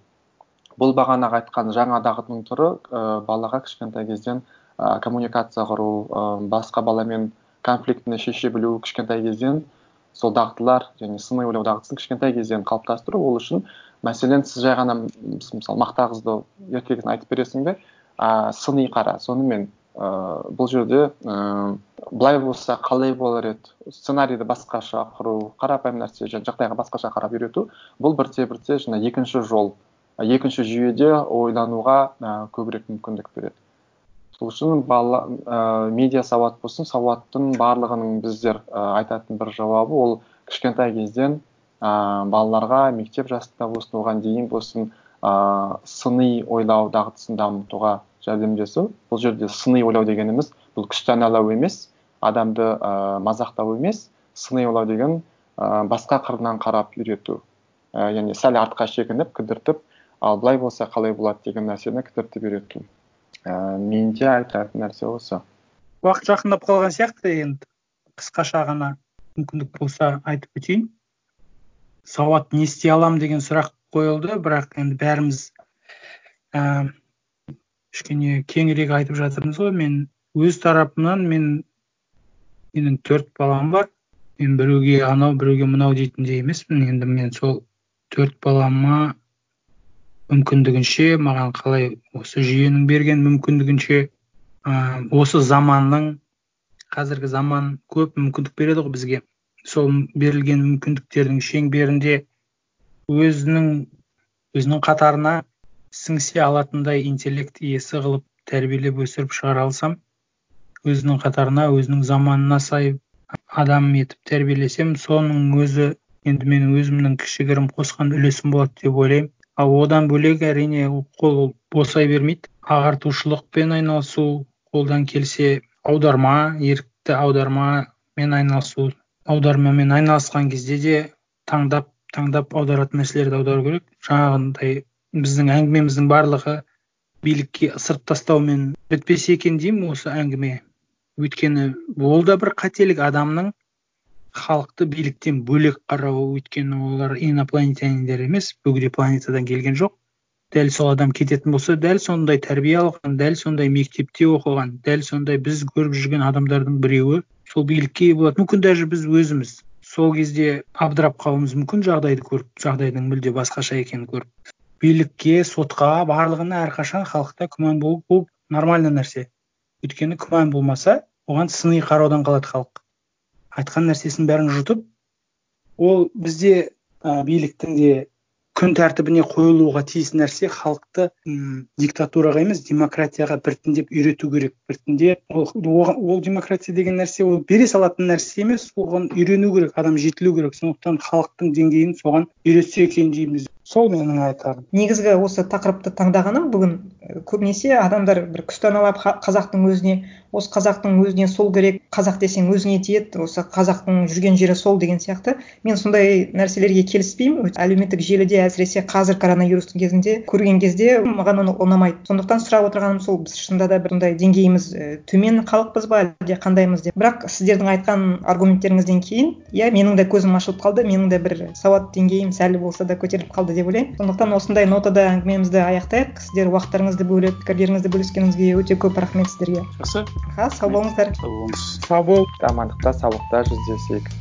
Бұл бағанағы айтқан жаңа дағдының түрі ы балаға кішкентай кезден ы коммуникация құру ы басқа баламен конфликтіні шеше білу кішкентай кезден сол дағдылар және сыни ойлау дағдысын кішкентай кезден қалыптастыру ол үшін мәселен сіз жай ғана мысалы мақта қызды ертегісін айтып бересің бе? А сыни қара. Сонымен ыыы бұл жерде ыыы былай болса қалай болар еді? Сценарийді басқаша құру қарапайым нәрсе жағдайға басқаша қарап үйрету бұл бірте бірте жаңа екінші жол екінші жүйеде ойлануға ы көбірек мүмкіндік береді. Сол үшін бала ыыы медиа сауат болсын сауаттың барлығының біздер ы айтатын бір жауабы ол кішкентай кезден ыыы балаларға мектеп жасында болсын оған дейін болсын ыыы сыни ойлау дағдысын дамытуға жәрдемдесу. Бұл жерде сыни ойлау дегеніміз бұл күстаналау емес адамды ыыы мазақтау емес сыни ойлау деген ы басқа қырынан қарап үйрету. І яғни сәл артқа шегініп кідіртіп ал былай болса қалай болады? деген нәрсені кідіртіп үйрету. Ііі менде айтатын нәрсе осы. Уақыт жақындап қалған сияқты енді. Қысқаша ғана мүмкіндік болса айтып өтейін. Сауат не істей аламын деген сұрақ қойылды бірақ енді бәріміз ііі кішкене кеңірек айтып жатырмыз ғой. Мен өз тарапымнан мен менің төрт балам бар. Мен біреуге анау біреуге мынау дейтіндей емеспін. Енді мен сол төрт балама мүмкіндігінше маған қалай осы жүйенің берген мүмкіндігінше ы осы заманның қазіргі заман көп мүмкіндік береді ғой бізге. Сол берілген мүмкіндіктердің шеңберінде өзінің өзінің қатарына сіңісе алатындай интеллект иесі қылып тәрбиелеп өсіріп шығара алсам өзінің қатарына өзінің заманына сай адам етіп тәрбиелесем соның өзі енді менің өзімнің кішігірім қосқан үлесім болады деп ойлаймын. Ал одан бөлек әрине қол босай бермейді. Ағартушылықпен айналысу қолдан келсе аударма ерікті аудармамен айналысу аудармамен айналысқан кезде де таңдап таңдап аударатын нәрселерді аудару керек. Жаңағындай біздің әңгімеміздің барлығы билікке ысырып тастаумен бітпесе екен деймін осы әңгіме. Өйткені ол да бір қателік. Адамның халықты биліктен бөлек қарауы өйткені олар инопланетяниндер емес бөгде планетадан келген жоқ. Дәл сол адам кететін болса дәл сондай тәрбие алған дәл сондай мектепте оқыған дәл сондай біз көріп жүрген адамдардың біреуі сол билікке ие болады. Мүмкін даже біз өзіміз сол кезде абдырап қалуымыз мүмкін жағдайды көріп жағдайдың мүлде басқаша екенін көріп билікке сотқа барлығына әрқашан халықта күмән болып бұл нормальный нәрсе. Өйткені күмән болмаса оған сыни қараудан қалады халық. Айтқан нәрсесінің бәрін жұтып ол бізде ә, биліктің де күн тәртібіне қойылуға тиіс нәрсе халықты м диктатураға емес демократияға біртіндеп үйрету керек. Біртіндеп ол, ол демократия деген нәрсе ол бере салатын нәрсе емес оған үйрену керек адам жетілу керек. Сондықтан халықтың деңгейін соған үйретсе екен дейміз. Сол менің айтарым. Негізгі осы тақырыпты таңдағаным бүгін көбінесе адамдар бір күстаналап қазақтың өзіне осы қазақтың өзіне сол керек қазақ десең өзіңе тиеді осы қазақтың жүрген жері сол деген сияқты. Мен сондай нәрселерге келіспеймін. Әлеуметтік желіде әсіресе қазір коронавирустың кезінде көрген кезде маған оны ұнамайды. Сондықтан сұрап отырғаным сол біз шынында да бір деңгейіміз і төмен халықпыз ба әлде қандаймыз? деп. Бірақ сіздердің айтқан аргументтеріңізден кейін иә менің де көзім ашылып қалды менің де бір сауат деңгейім сәл болса да көтеріліп қалды деп ойлаймын. Сондықтан осындай нотада әңгімемізді аяқтайық. Сіздер уақыттарыңызды бөліп пікірлеріңізді бөліскеніңізге өте көп рахмет сіздерге. жақсы. Аха сау болыңыздар. Сау болыңыз. Сау бол амандықта саулықта жүздесейік.